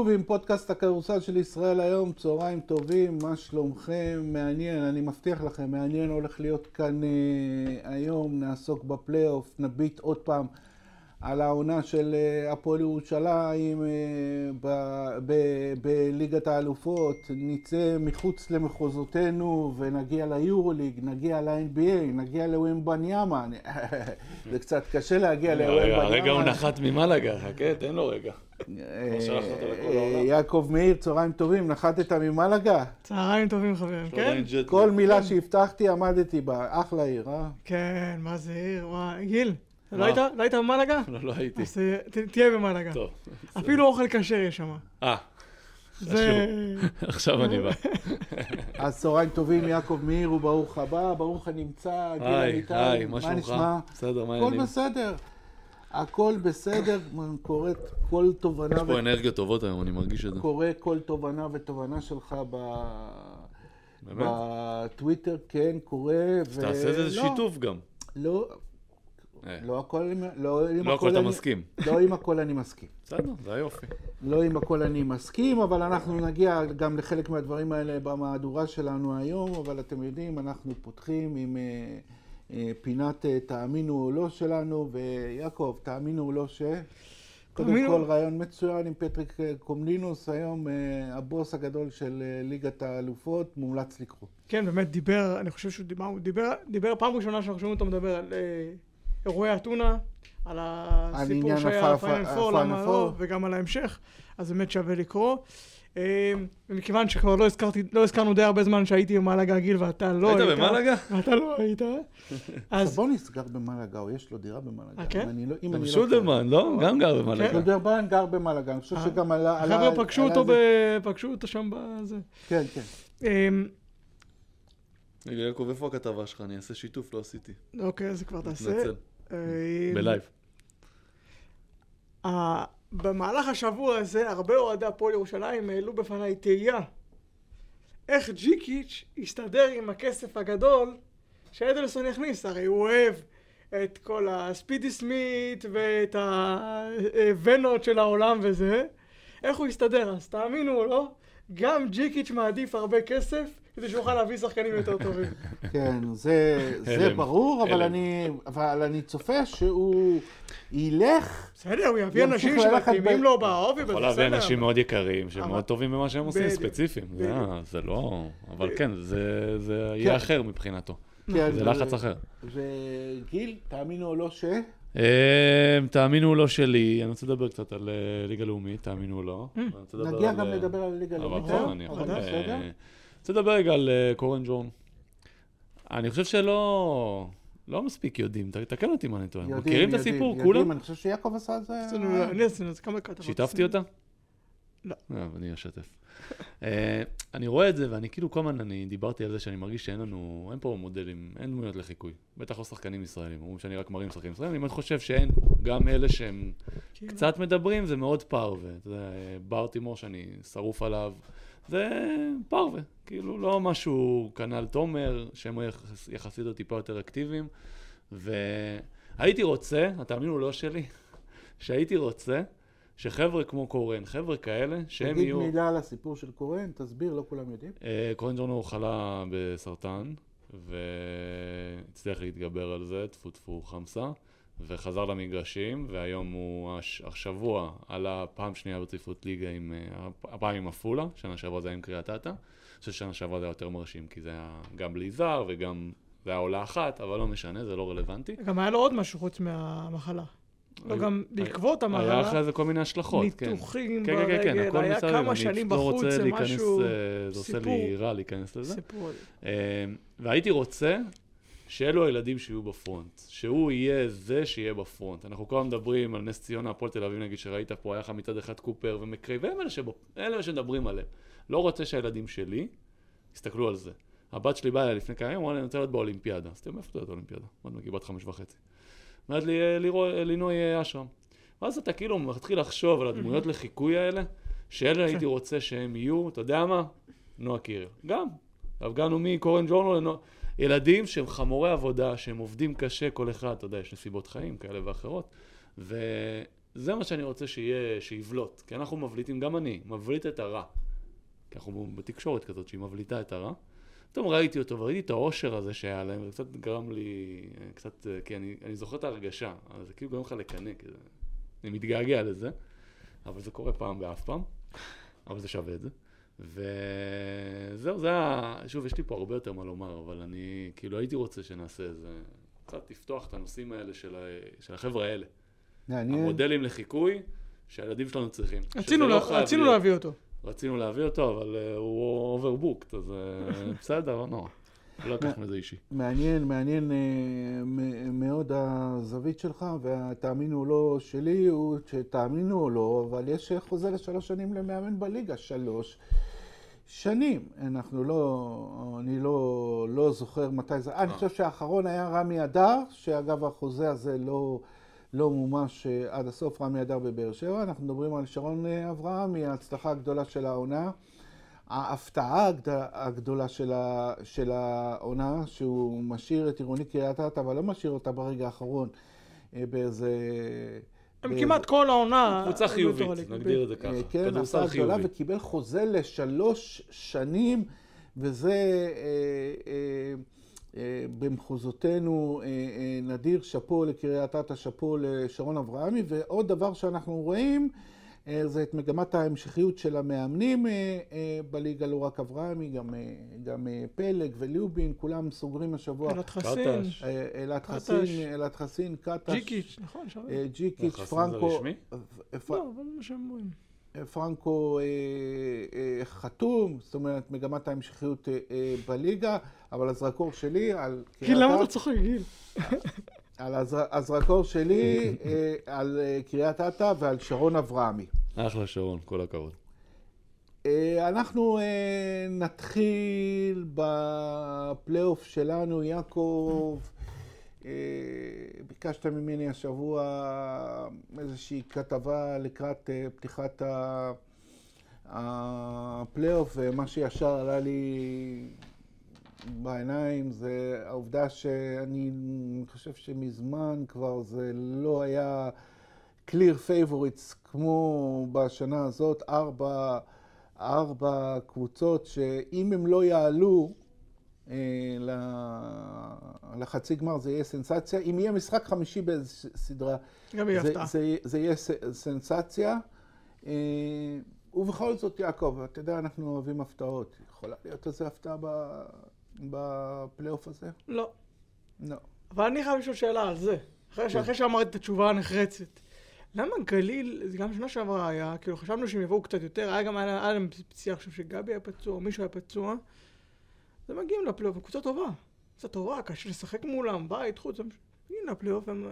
חיוב עם פודקאסט הכדורסל של ישראל היום, צהריים טובים, מה שלומכם? מעניין, אני מבטיח לכם, מעניין הולך להיות כאן אה, היום, נעסוק בפלייאוף, נביט עוד פעם על העונה של אה, הפועל ירושלים אה, בליגת האלופות, נצא מחוץ למחוזותינו ונגיע ליורוליג, נגיע ל-NBA, נגיע לווימבניאמה. זה קצת קשה להגיע לווימבניאמה. הרגע הוא נחת ממלאגה, חכה, תן לו רגע. אה, יעקב מאיר, צהריים טובים, נחתת ממלאגה? צהריים טובים חברים, כן? כל מילה שהבטחתי עמדתי בה, אחלה עיר, אה? כן, מה זה עיר, וואי, גיל. לא היית, לא היית במלאגה? לא, לא הייתי. אז תהיה במלאגה. טוב. אפילו אוכל כשר יש שם. אה. זה... עכשיו אני בא. אז צהריים טובים, יעקב מאיר וברוך הבא, ברוך הנמצא, גיל אמיתי. היי, מה שלומך? בסדר, מה העניינים? הכל בסדר. הכל בסדר, קורית כל תובנה... יש פה אנרגיות טובות היום, אני מרגיש את זה. קורא כל תובנה ותובנה שלך בטוויטר, כן, קורא. אז תעשה איזה שיתוף גם. לא, אה. לא הכל, לא לא הכל אתה מסכים. לא עם הכל אני מסכים. בסדר, זה היופי. לא עם הכל אני מסכים, אבל אנחנו נגיע גם לחלק מהדברים האלה במהדורה שלנו היום, אבל אתם יודעים, אנחנו פותחים עם אה, פינת תאמינו או לא שלנו, ויעקב, תאמינו או לא ש... קודם כל רעיון מצוין עם פטריק קומנינוס, היום הבוס הגדול של ליגת האלופות, מומלץ לקרוא. כן, באמת דיבר, אני חושב שהוא דיבר, דיבר, דיבר פעם ראשונה שאנחנו שומעים אותו מדבר על אירועי אתונה, על הסיפור שהיה Final Four, למה לא, וגם על ההמשך, אז באמת שווה לקרוא. אה, מכיוון שכבר לא הזכרתי, לא הזכרנו די הרבה זמן שהייתי במלאגה גיל ואתה לא היית. היית במלאגה? ואתה לא היית. אז בוא נסגר במלאגה, או יש לו דירה במלאגה. אה, כן? גם שולדרמן, לא? גם גר במלאגה. שולדרמן גר במלאגה, אני חושב אה, שגם עלה... חבר'ה פגשו אותו פגשו אותו שם בזה. כן, כן. רגע, יעקב, איפה הכתבה שלך? אני אעשה שיתוף, לא עשיתי. אוקיי, אז כבר תעשה. בלייב. במהלך השבוע הזה, הרבה אוהדי הפועל ירושלים העלו בפניי תהייה. איך ג'יקיץ' יסתדר עם הכסף הגדול שאדלסון יכניס? הרי הוא אוהב את כל הספידי סמית ואת הוונות של העולם וזה. איך הוא יסתדר? אז תאמינו או לא, גם ג'יקיץ' מעדיף הרבה כסף כדי שיוכל להביא שחקנים יותר טובים. כן, זה, זה ברור, אבל אני, אבל אני צופה שהוא ילך... בסדר, הוא יביא אנשים שמתאימים לו באובי, יכול להביא אנשים מאוד יקרים, שהם מאוד טובים במה שהם עושים, ספציפיים. זה לא... אבל כן, זה יהיה אחר מבחינתו. זה לחץ אחר. וגיל, תאמינו או לא ש... תאמינו או לא שלי, אני רוצה לדבר קצת על ליגה לאומית, תאמינו או לא. נגיע גם לדבר על ליגה לאומית. רוצה לדבר רגע על אה, קורן ג'ון. אני חושב שלא... לא מספיק יודעים, תקן אותי מה אני טועה. מכירים את הסיפור, כולם? יודעים, אני חושב שיעקב עשה את זה. אני עשינו את זה כמה כתבות. שיתפתי אותה? לא. לא, אני אשתף. אה, אני רואה את זה, ואני כאילו כל הזמן, אני דיברתי על זה שאני מרגיש שאין לנו, אין פה מודלים, אין דמויות לחיקוי. בטח לא שחקנים ישראלים, אומרים שאני רק מראים שחקנים ישראלים, אני באמת חושב שאין, גם אלה שהם כן. קצת מדברים, זה מאוד פרווה. אתה יודע, בר תימור שאני שרוף עליו, זה פרווה. כאילו, לא משהו כנ"ל תומר, שהם יחסית עוד טיפה יותר אקטיביים. והייתי רוצה, תאמינו לא שלי, שהייתי רוצה שחבר'ה כמו קורן, חבר'ה כאלה, שהם יהיו... תגיד מילה על הסיפור של קורן, תסביר, לא כולם יודעים. אה, קורן ג'ורנו חלה בסרטן, והצליח להתגבר על זה, טפו טפו חמסה, וחזר למגרשים, והיום הוא, השבוע עלה פעם שנייה ברציפות ליגה עם, אה, הפעם עם עפולה, שנה שעברה זה היה עם קריית אתא. אני חושב ששנה שעברה זה היה יותר מרשים, כי זה היה גם בלי זר וגם זה היה עולה אחת, אבל לא משנה, זה לא רלוונטי. גם היה לו עוד משהו חוץ מהמחלה. לא, גם בעקבות המחלה. היה אחרי זה כל מיני השלכות, כן. ניתוחים כן, ברגל, כן, כן, היה כמה שנים בחוץ, זה משהו... אה, זה עושה לי רע להיכנס לזה. סיפור. אה, והייתי רוצה שאלו הילדים שיהיו בפרונט, שהוא יהיה זה שיהיה בפרונט. אנחנו כל הזמן מדברים על נס ציונה, הפועל תל אביב נגיד, שראית פה, היה לך מצד אחד קופר ומקרי, והם אלה, שבו, אלה שמדברים עליהם. לא רוצה שהילדים שלי יסתכלו על זה. הבת שלי באה אליי לפני כמה ימים, אמרה לי, אני רוצה להיות באולימפיאדה. אז תראו, איפה אתה להיות באולימפיאדה? עוד מגיע בת חמש וחצי. אומרת לי, לינוי אשרם. ואז אתה כאילו מתחיל לחשוב על הדמויות לחיקוי האלה, שאלה הייתי רוצה שהם יהיו, אתה יודע מה? נועה קירל. גם. הפגנו מקורן ג'ורנו לנועה. ילדים שהם חמורי עבודה, שהם עובדים קשה, כל אחד, אתה יודע, יש נסיבות חיים כאלה ואחרות. ו... זה מה שאני רוצה שיהיה, שיבלוט. כי אנחנו מבליטים, גם אני, מבליט את הרע. כי אנחנו בתקשורת כזאת שהיא מבליטה את הרע. פתאום ראיתי אותו וראיתי את העושר הזה שהיה להם, וזה קצת גרם לי, קצת, כי אני, אני זוכר את ההרגשה, אבל זה כאילו גורם לך לקנא, כי זה, אני מתגעגע לזה, אבל זה קורה פעם באף פעם, אבל זה שווה את זה. וזהו, זה ה... שוב, יש לי פה הרבה יותר מה לומר, אבל אני כאילו הייתי רוצה שנעשה איזה... קצת לפתוח את הנושאים האלה של, ה... של החבר'ה האלה. מעניין. המודלים לחיקוי שהילדים שלנו צריכים. רצינו, לה, לא חייב רצינו להיות- להביא אותו. רצינו להביא אותו, אבל אה, הוא overbooked, אז אה, בסדר, לא נורא. לא לקח את זה אישי. מעניין, מעניין אה, מ- מאוד הזווית שלך, והתאמינו או לא שלי הוא שתאמינו או לא, אבל יש חוזה לשלוש שנים למאמן בליגה, שלוש שנים. אנחנו לא, אני לא, לא זוכר מתי זה, אני חושב שהאחרון היה רמי אדר, שאגב החוזה הזה לא, לא מומש אה, עד הסוף, רמי אדר בבאר שבע. אנחנו מדברים על שרון אה, אברהמי, ההצלחה הגדולה של העונה. ההפתעה הגד- הגדולה של, ה, של העונה, שהוא משאיר את עירוני קריית אתא, אבל לא משאיר אותה ברגע האחרון אה, באיזה... הם באיזה- כמעט כל העונה... קבוצה חיובית, נגדיר את זה ככה. כן, הפתעה גדולה. וקיבל חוזה לשלוש שנים, וזה אה, אה, אה, במחוזותינו נדיר, שאפו לקריית אתא, שאפו לשרון אברהמי, ועוד דבר שאנחנו רואים, זה את מגמת ההמשכיות של המאמנים אה, אה, בליגה, לא רק אברהמי, גם, אה, גם אה, פלג וליובין, כולם סוגרים השבוע. אלעד חסין. אה, אלעד. חסין, אלעד חסין, קטש, ג'יקיץ', נכון, שם. אה, ג'יקיץ', חסין זה פרנקו, רשמי? אה, לא, אבל זה אומרים. פרנקו אה, אה, חתום, זאת אומרת מגמת ההמשכיות אה, אה, בליגה, אבל הזרקור שלי על גיל, למה אתה צוחק, גיל? על הזר- הזרקור שלי אה, על אה, קריית אתא ועל שרון אברהמי. אחלה שרון, כל הכבוד. אה, אנחנו נתחיל בפלייאוף שלנו, יעקב. ביקשת ממני השבוע איזושהי כתבה לקראת פתיחת הפלייאוף, ומה שישר עלה לי בעיניים זה העובדה שאני חושב שמזמן כבר זה לא היה clear favorites כמו בשנה הזאת, ארבע, ארבע קבוצות שאם הם לא יעלו אה, לחצי גמר זה יהיה סנסציה. אם יהיה משחק חמישי באיזו סדרה, גם היא זה, הפתעה. זה, זה יהיה סנסציה. אה, ובכל זאת, יעקב, אתה יודע, אנחנו אוהבים הפתעות. יכולה להיות איזו הפתעה ב- בפלייאוף הזה? לא. לא. אבל אני חייב לשאול שאלה על זה. אחרי ש- אחרי שאמרתי את התשובה הנחרצת. למה גליל, זה גם שנה שעברה היה, כאילו חשבנו שהם יבואו קצת יותר, היה גם, היה להם פציעה, אני חושב שגבי היה פצוע, או מישהו היה פצוע. הם מגיעים לפלייאוף, קבוצה טובה. קבוצה טובה, קשה לשחק מולם, בית, חוץ, הם מגיעים לפלייאוף, הם...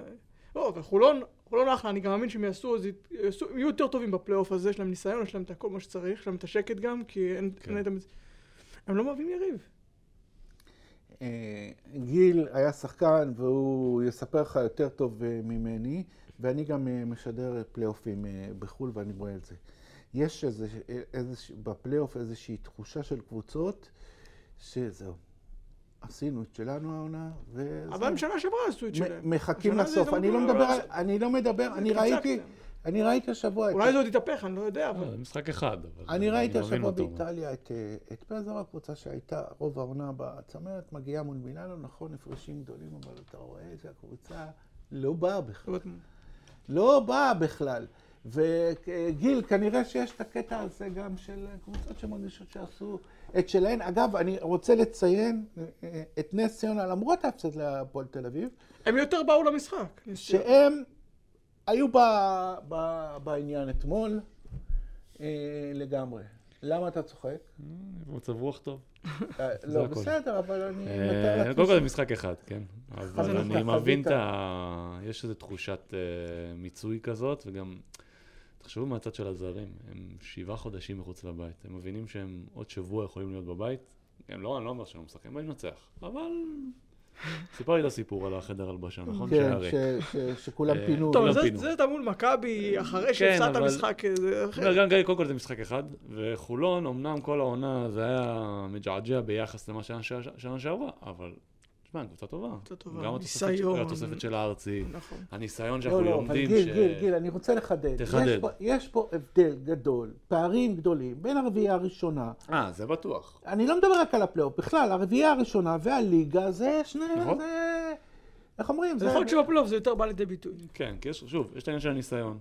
לא, וחולון, חולון אחלה, אני גם מאמין שהם יעשו, אז יעשו, יהיו יותר טובים בפלייאוף הזה, יש להם ניסיון, יש להם את הכל מה שצריך, יש להם את השקט גם, כי אין... כן. אין. הם לא מהווים יריב. אה, גיל היה שחקן והוא יספר לך יותר טוב אה, ממני, ואני גם אה, משדר פלייאופים בחו"ל ואני רואה את זה. יש איזה, איזה, בפלייאוף איזושהי תחושה של קבוצות שזהו, עשינו את שלנו העונה, וזהו. אבל הם שנה שעברה עשו את שלהם. מחכים לסוף. גם אני לא לא- מדבר, לא- אני לא מדבר, אני. ראיתי, אני ראיתי השבוע את... אולי זה עוד יתהפך, אני לא יודע, אבל... אה, משחק אחד, אבל אני ראיתי השבוע. באיטליה את, אה, את פזר, הקבוצה שהייתה רוב העונה בצמרת, מגיעה מול מילאנו, נכון, הפרשים גדולים, אבל אתה רואה שהקבוצה לא באה בכלל. אומרת, לא באה בכלל. וגיל, כנראה שיש את הקטע הזה גם של קבוצות שמרגישות שעשו את שלהן. אגב, אני רוצה לציין אה, את נס ציונה, למרות ההפסד להפועל תל אביב, הם יותר באו למשחק. שהם היו ב, ב, בעניין אתמול אה, לגמרי. למה אתה צוחק? מצב רוח טוב. אה, לא. בסדר, אבל אני אה, מתאר לעצמי... קודם כל זה משחק אחד, כן. אבל אני מבין את. ה... יש איזו תחושת אה, מיצוי כזאת, וגם, תחשבו מהצד של הזרים, הם שבעה חודשים מחוץ לבית. הם מבינים שהם עוד שבוע יכולים להיות בבית. הם לא, אני לא אומר שהם לא משחקים, הם באים לנצח. אבל... סיפרתי את הסיפור על החדר הלבשה, נכון? כן, שכולם אה, פינו. טוב, לא זה- אתה מול מכבי, אחרי כן, שהפסדת משחק, אחר. גם גיא, קודם כל זה משחק אחד, וחולון, אמנם כל העונה זה היה מג'עג'ע ביחס למה שהיה שנה שעברה, אבל תשמע, קבוצה טובה. קבוצה טובה, גם התוספת, ניסיון. התוספת של הארצי, נכון. הניסיון לא, שאנחנו לא, אבל לומדים גיל, ש... גיל, גיל, אני רוצה לחדד. תחדד. יש פה, יש פה הבדל גדול, פערים גדולים בין הרביעייה הראשונה. אה, זה בטוח. אני לא מדבר רק על הפלייאוף, בכלל, הרביעייה הראשונה והליגה זה שני... נכון. זה... איך אומרים? זה יכול להיות שבפלייאוף זה יותר בא לידי ביטוי. כן, כי יש, שוב, יש את העניין של הניסיון,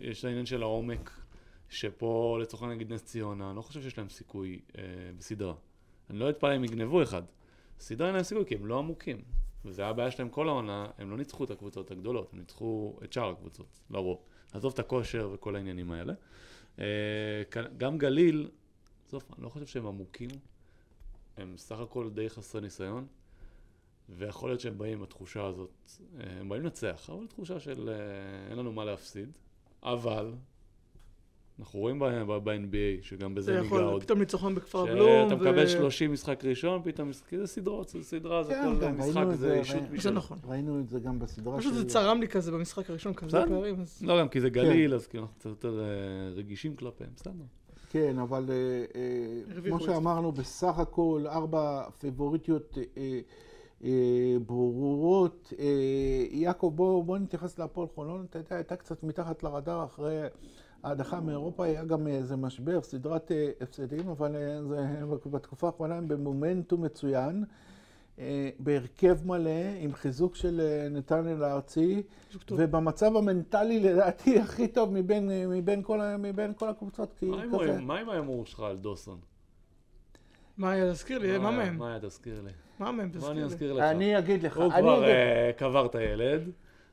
יש את העניין של העומק, שפה לצורך העניין נגיד נס ציונה, אני לא חושב שיש להם סיכוי אה, בסדרה. אני לא אתפלא אם יגנבו אחד. להם סיכוי כי הם לא עמוקים. וזה היה הבעיה שלהם כל העונה, הם לא ניצחו את הקבוצות הגדולות, הם ניצחו את שאר הקבוצות, לרוב. עזוב את הכושר וכל העניינים האלה. אה, גם גליל, בסוף, אני לא חושב שהם עמוקים, הם סך הכל די חסרי ניסיון. ויכול להיות שהם באים עם התחושה הזאת, אה, הם באים לנצח, אבל תחושה של אה, אין לנו מה להפסיד, אבל אנחנו רואים ב-NBA שגם זה בזה ניגע יכול עוד, פתאום ניצחון בכפר בלום. שאתה מקבל 30 משחק ראשון, פתאום, כי זה סדרות, זה סדרה, זה כן, כל משחק זה אישות ראינו- זה. נכון. ראינו את זה גם בסדרה פשוט זה צרם לי כזה במשחק הראשון, כזה. פערים. לא, גם כי זה גליל, אז כאילו אנחנו קצת יותר אה, רגישים כלפיהם, בסדר. כן, אבל אה, אה, כמו. שאמרנו, בסך הכל ארבע פיבוריטיות ברורות. יעקב, בוא נתייחס להפועל חולון. אתה יודע, הייתה קצת מתחת לרדאר אחרי ההדחה מאירופה, היה גם איזה משבר, סדרת אה, הפסדים, אבל אה, זה, בתקופה האחרונה הם במומנטום מצוין. אה, בהרכב מלא, עם חיזוק של אה, נתנאל הארצי. ובמצב המנטלי לדעתי הכי טוב מבין, אה, מבין, כל, מבין כל הקבוצות. כי מה עם ההימור- מה שלך על דוסון? מה היה, תזכיר לי, מה מהם? מה היה, תזכיר לי. מה מהם, תזכיר אני לי. אזכיר לך. אני אגיד לך, הוא אני כבר אה, קבר את הילד,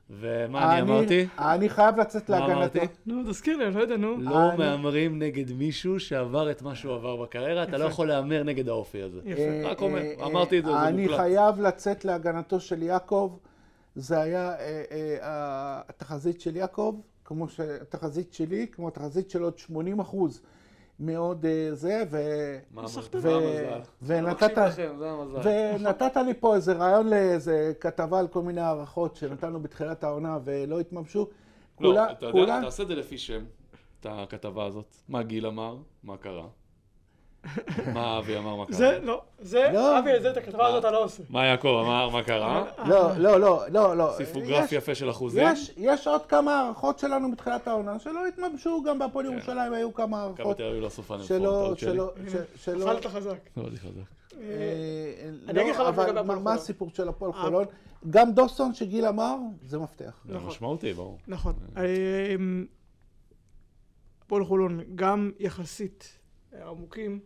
ומה אני אמרתי? אני חייב לצאת להגנתו. אמרתי? נו, תזכיר לי, אני לא יודע, נו. לא אני- מהמרים נגד מישהו שעבר את מה שהוא עבר בקריירה, אתה לא. יכול להמר נגד האופי הזה. יפה. אה, רק אומר, אה, אמרתי את זה, זה אני מוקלט. חייב לצאת להגנתו של יעקב. זה היה אה, אה, התחזית של יעקב, כמו שהתחזית שלי, כמו התחזית של עוד 80 אחוז מאוד אה, זה, ו... המזל? ונתת-. ונתת לי פה איזה רעיון לאיזה כתבה על כל מיני הערכות שנתנו בתחילת העונה ולא התממשו. לא, כולה- אתה יודע, כולה- תעשה את זה לפי שם, את הכתבה הזאת. מה גיל אמר, מה קרה. מה אבי אמר, מה קרה. זה, לא, זה, לא. אבי, זה, את הכתבה הזאת אתה לא עושה. מה יעקב אמר, מה קרה. לא, לא, לא, לא, לא. סיפור יש- גרף יפה של אחוזים. יש, יש עוד כמה הערכות שלנו בתחילת העונה שלא התממשו, גם בהפועל כן. ירושלים היו כמה מכבי הערכות תל אביב לא סופה שלא, טעות שלי. שלא, שלא, נפלת חזק. מאוד חזק. אה, אה, אני אגיד לך לא, מה. הסיפור של הפועל אה. חולון? גם דוסון שגיל אמר, זה מפתח. זה נכון. משמעותי, ברור. נכון. אמ, הפועל חולון, גם יחסית אה, עמוקים.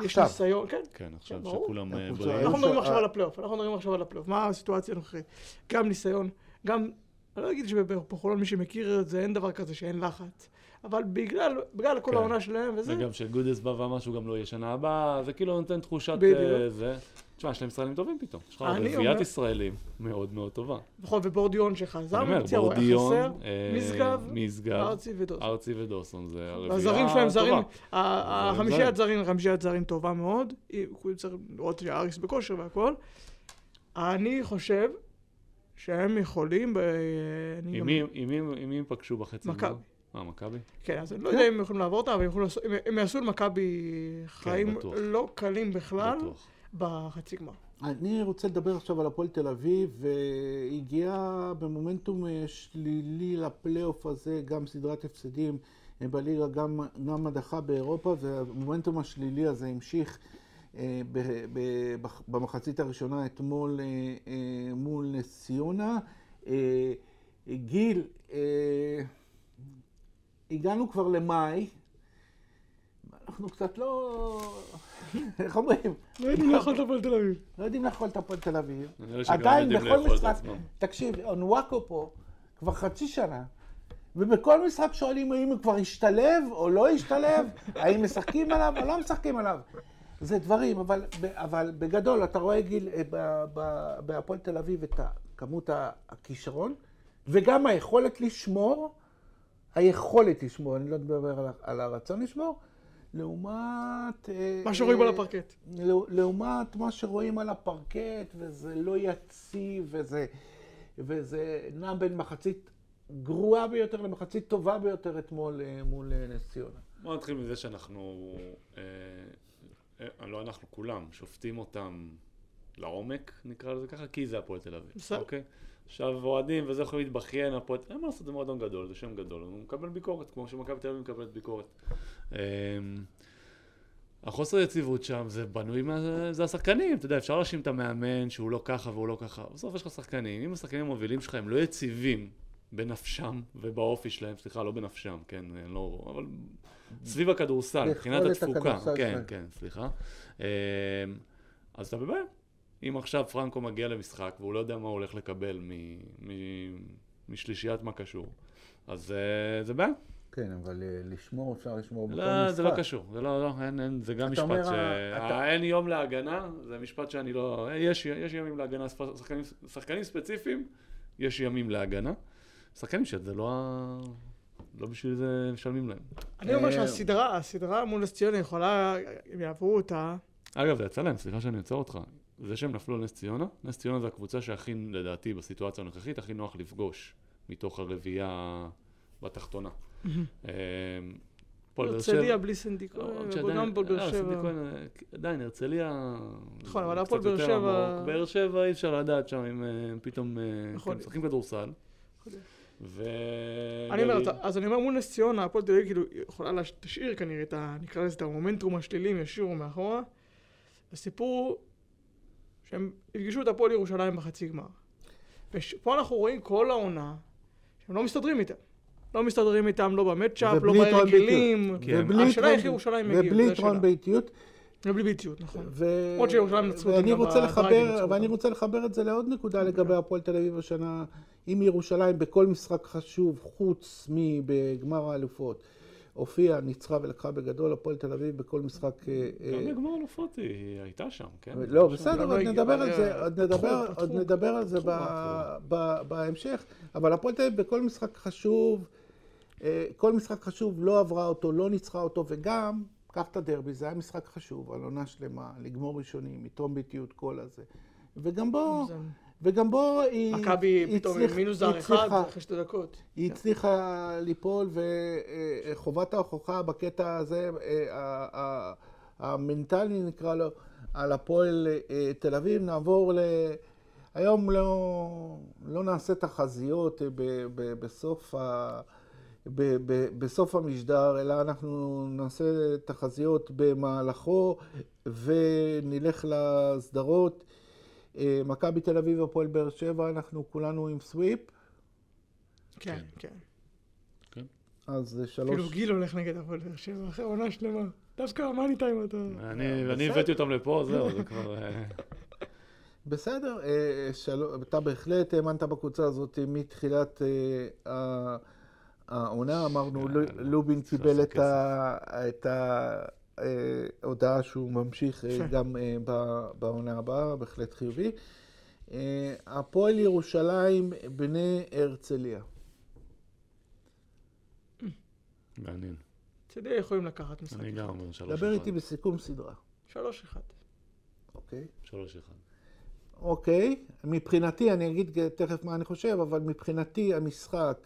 יש עכשיו. ניסיון, כן. כן, עכשיו כן, ברור. שכולם אה, אנחנו בריאים. אנחנו מדברים עכשיו אה. על הפלייאוף, אנחנו מדברים עכשיו על הפלייאוף. מה הסיטואציה הנוכחית? גם ניסיון, גם, אני לא אגיד שבחולון מי שמכיר את זה, אין דבר כזה שאין לחץ. אבל בגלל, בגלל כל כן. העונה שלהם וזה, וגם שגודס בא ואמר שהוא גם לא יהיה שנה הבאה, זה כאילו נותן תחושת בדיוק. אה, זה. תשמע, יש להם ישראלים טובים פתאום. יש לך אני רביעיית ישראלים מאוד מאוד טובה. נכון, ובורדיון שחזר אני אומר, מפציעה, הוא היה חסר, אה, משגב, ארצי ודוס. ארצי ודוסון, זה הרביעייה הזרים שלהם זרים, החמישיית זרים, חמישיית זרים טובה מאוד, הוא צריך לראות שאריס בכושר והכל. אני חושב שהם יכולים, עם מי- הם פגשו בחצי מכבי. אה, מכבי? כן, אז אני לא יודע אם הם יכולים לעבור אותה, אבל הם יעשו למכבי חיים בטוח. לא קלים בכלל בטוח. בחצי גמר. אני רוצה לדבר עכשיו על הפועל תל אביב, והגיעה במומנטום אה, שלילי לפלייאוף הזה, גם סדרת הפסדים אה, בליגה, גם, גם הדחה באירופה, והמומנטום השלילי הזה המשיך אה, במחצית הראשונה אתמול מול נס ציונה. גיל, הגענו כבר למאי, אנחנו קצת לא... איך אומרים? לא יודעים לאכול את הפועל תל אביב. לא יודעים לאכול את הפועל תל אביב. עדיין בכל משחק. תקשיב, אונוואקו פה כבר חצי שנה, ובכל משחק שואלים האם הוא כבר השתלב או לא השתלב, האם משחקים עליו או לא משחקים עליו. זה דברים, אבל, אבל בגדול, אתה רואה גיל אה, ב- ב- בהפועל תל אביב את כמות הכישרון, וגם היכולת לשמור, היכולת לשמור, אני לא מדבר על, על הרצון לשמור, לעומת... אה, מה שרואים על אה, הפרקט. לעו- לעומת מה שרואים על הפרקט, וזה לא יציב, וזה, וזה נע בין מחצית גרועה ביותר למחצית טובה ביותר אתמול אה, מול אה, נס ציונה. בוא נתחיל מזה שאנחנו, אה, אה, לא אנחנו כולם, שופטים אותם לעומק, נקרא לזה ככה, כי זה הפועל תל אביב, בסדר. אוקיי? עכשיו אוהדים וזה יכולים להתבכיין, הפועל, אין מה לעשות, זה מועדון גדול, זה שם גדול, הוא מקבל ביקורת, כמו שמכבי תל אביב מקבלת ביקורת. אמ, החוסר יציבות שם זה בנוי, מה, זה השחקנים, אתה יודע, אפשר להאשים את המאמן שהוא לא ככה והוא לא ככה, בסוף יש לך שחקנים, אם השחקנים המובילים שלך הם לא יציבים בנפשם ובאופי שלהם, סליחה, לא בנפשם, כן, לא, אבל סביב הכדורסל, מבחינת התפוקה, כן. כן, סליחה. אמ, אז אתה בבעיה. אם עכשיו פרנקו מגיע למשחק והוא לא יודע מה הוא הולך לקבל מ- מ- משלישיית מה קשור, אז אה, זה בעיה. כן, אבל אה, לשמור אפשר לשמור בכל לא, זה לא משחק. קשור, זה לא, לא, אין, אין, זה גם משפט אומר, ש... אתה- אין יום להגנה, זה משפט שאני לא... יש, יש ימים להגנה, שחקנים, שחקנים ספציפיים, יש ימים להגנה. שחקנים שזה לא ה... לא בשביל זה משלמים להם. אני אומר אה, שהסדרה, הסדרה מול נס ציונה יכולה, אם יעברו אותה, אגב, זה יצא להם, סליחה שאני עוצר אותך. זה שהם נפלו על נס ציונה, נס ציונה זה הקבוצה שהכי, לדעתי, בסיטואציה הנוכחית, הכי נוח לפגוש מתוך הרביעייה בתחתונה. הפועל באר שבע- הרצליה בלי סנדי לא, וגם באר לא, שבע. עדיין, הרצליה... נכון, אבל הפועל באר שבע-. באר שבע אי אפשר לדעת שם אם אה, פתאום... אה, נכון. כן, משחקים כדורסל. ו... אני אומר, אז אני אומר מול נס ציונה, הפועל תל אביב כאילו יכולה להש- תשאיר כנראה את ה... נקרא לזה את המומנטום השלילי, הם ישאירו מאחורה. הסיפור שהם יפגשו את הפועל ירושלים בחצי גמר. ופה אנחנו רואים כל העונה שהם לא מסתדרים איתם. לא מסתדרים איתם, לא במצ'אפ, לא בהרגלים. כן. ובלי השאלה איך ירושלים יגיעו, ובלי יתרון. באיטיות. ובלי ביטיות, נכון. ו... למרות שירושלים נצחו אותם ואני גם ואני. רוצה לחבר את זה לעוד נקודה לגבי הפועל תל אביב השנה. אם ירושלים בכל משחק חשוב, חוץ מבגמר האלופות, הופיעה, ניצחה ולקחה בגדול, הפועל תל אביב בכל משחק... אה, גם אה, בגמר אלופות היא הייתה שם, כן? לא, שם. בסדר, לא עוד נדבר אבל על זה, עוד נדבר, על זה פתחו, ב- ב- בהמשך, אבל הפועל תל אביב בכל משחק חשוב, אה, כל משחק חשוב לא עברה אותו, לא ניצחה אותו, וגם, קח את הדרבי, זה היה משחק חשוב, על עונה שלמה, לגמור ראשונים, יתרום באיטיות כל הזה. וגם בו, זה- וגם בו היא מכבי היא פתאום מינוס זר אחד הצליחה- אחרי שתי דקות. היא הצליחה ליפול, וחובת ההוכחה בקטע הזה, אה, המנטלי נקרא לו, על הפועל אה, תל אביב. נעבור ל... היום לא, לא נעשה תחזיות אה, ב- ב- בסוף, ה... ב- ב- בסוף המשדר, אלא אנחנו נעשה תחזיות במהלכו ונלך לסדרות. אה, מכבי תל אביב, הפועל באר שבע, אנחנו כולנו עם סוויפ. כן, כן. אז זה אפילו שלוש... גיל הולך נגד הפועל באר שבע אחרי עונה שלמה. דווקא מאני טיים אתה... אני. אני הבאתי אותם לפה, זהו, זה כבר... אה, בסדר, אה. אתה בהחלט האמנת בקבוצה הזאת מתחילת אה, ה- העונה, אמרנו, לובין קיבל את ה- את ההודעה שהוא ממשיך אה, יפה. גם אה, בעונה הבאה, בהחלט חיובי. אה, הפועל ירושלים, בני הרצליה. מעניין. אצלי יכולים לקחת משחק אני גם. אומר שלוש דבר אחד. איתי בסיכום סדרה, שלוש אחד. אוקיי? שלוש אחד. אוקיי, מבחינתי, אני אגיד תכף מה אני חושב, אבל מבחינתי המשחק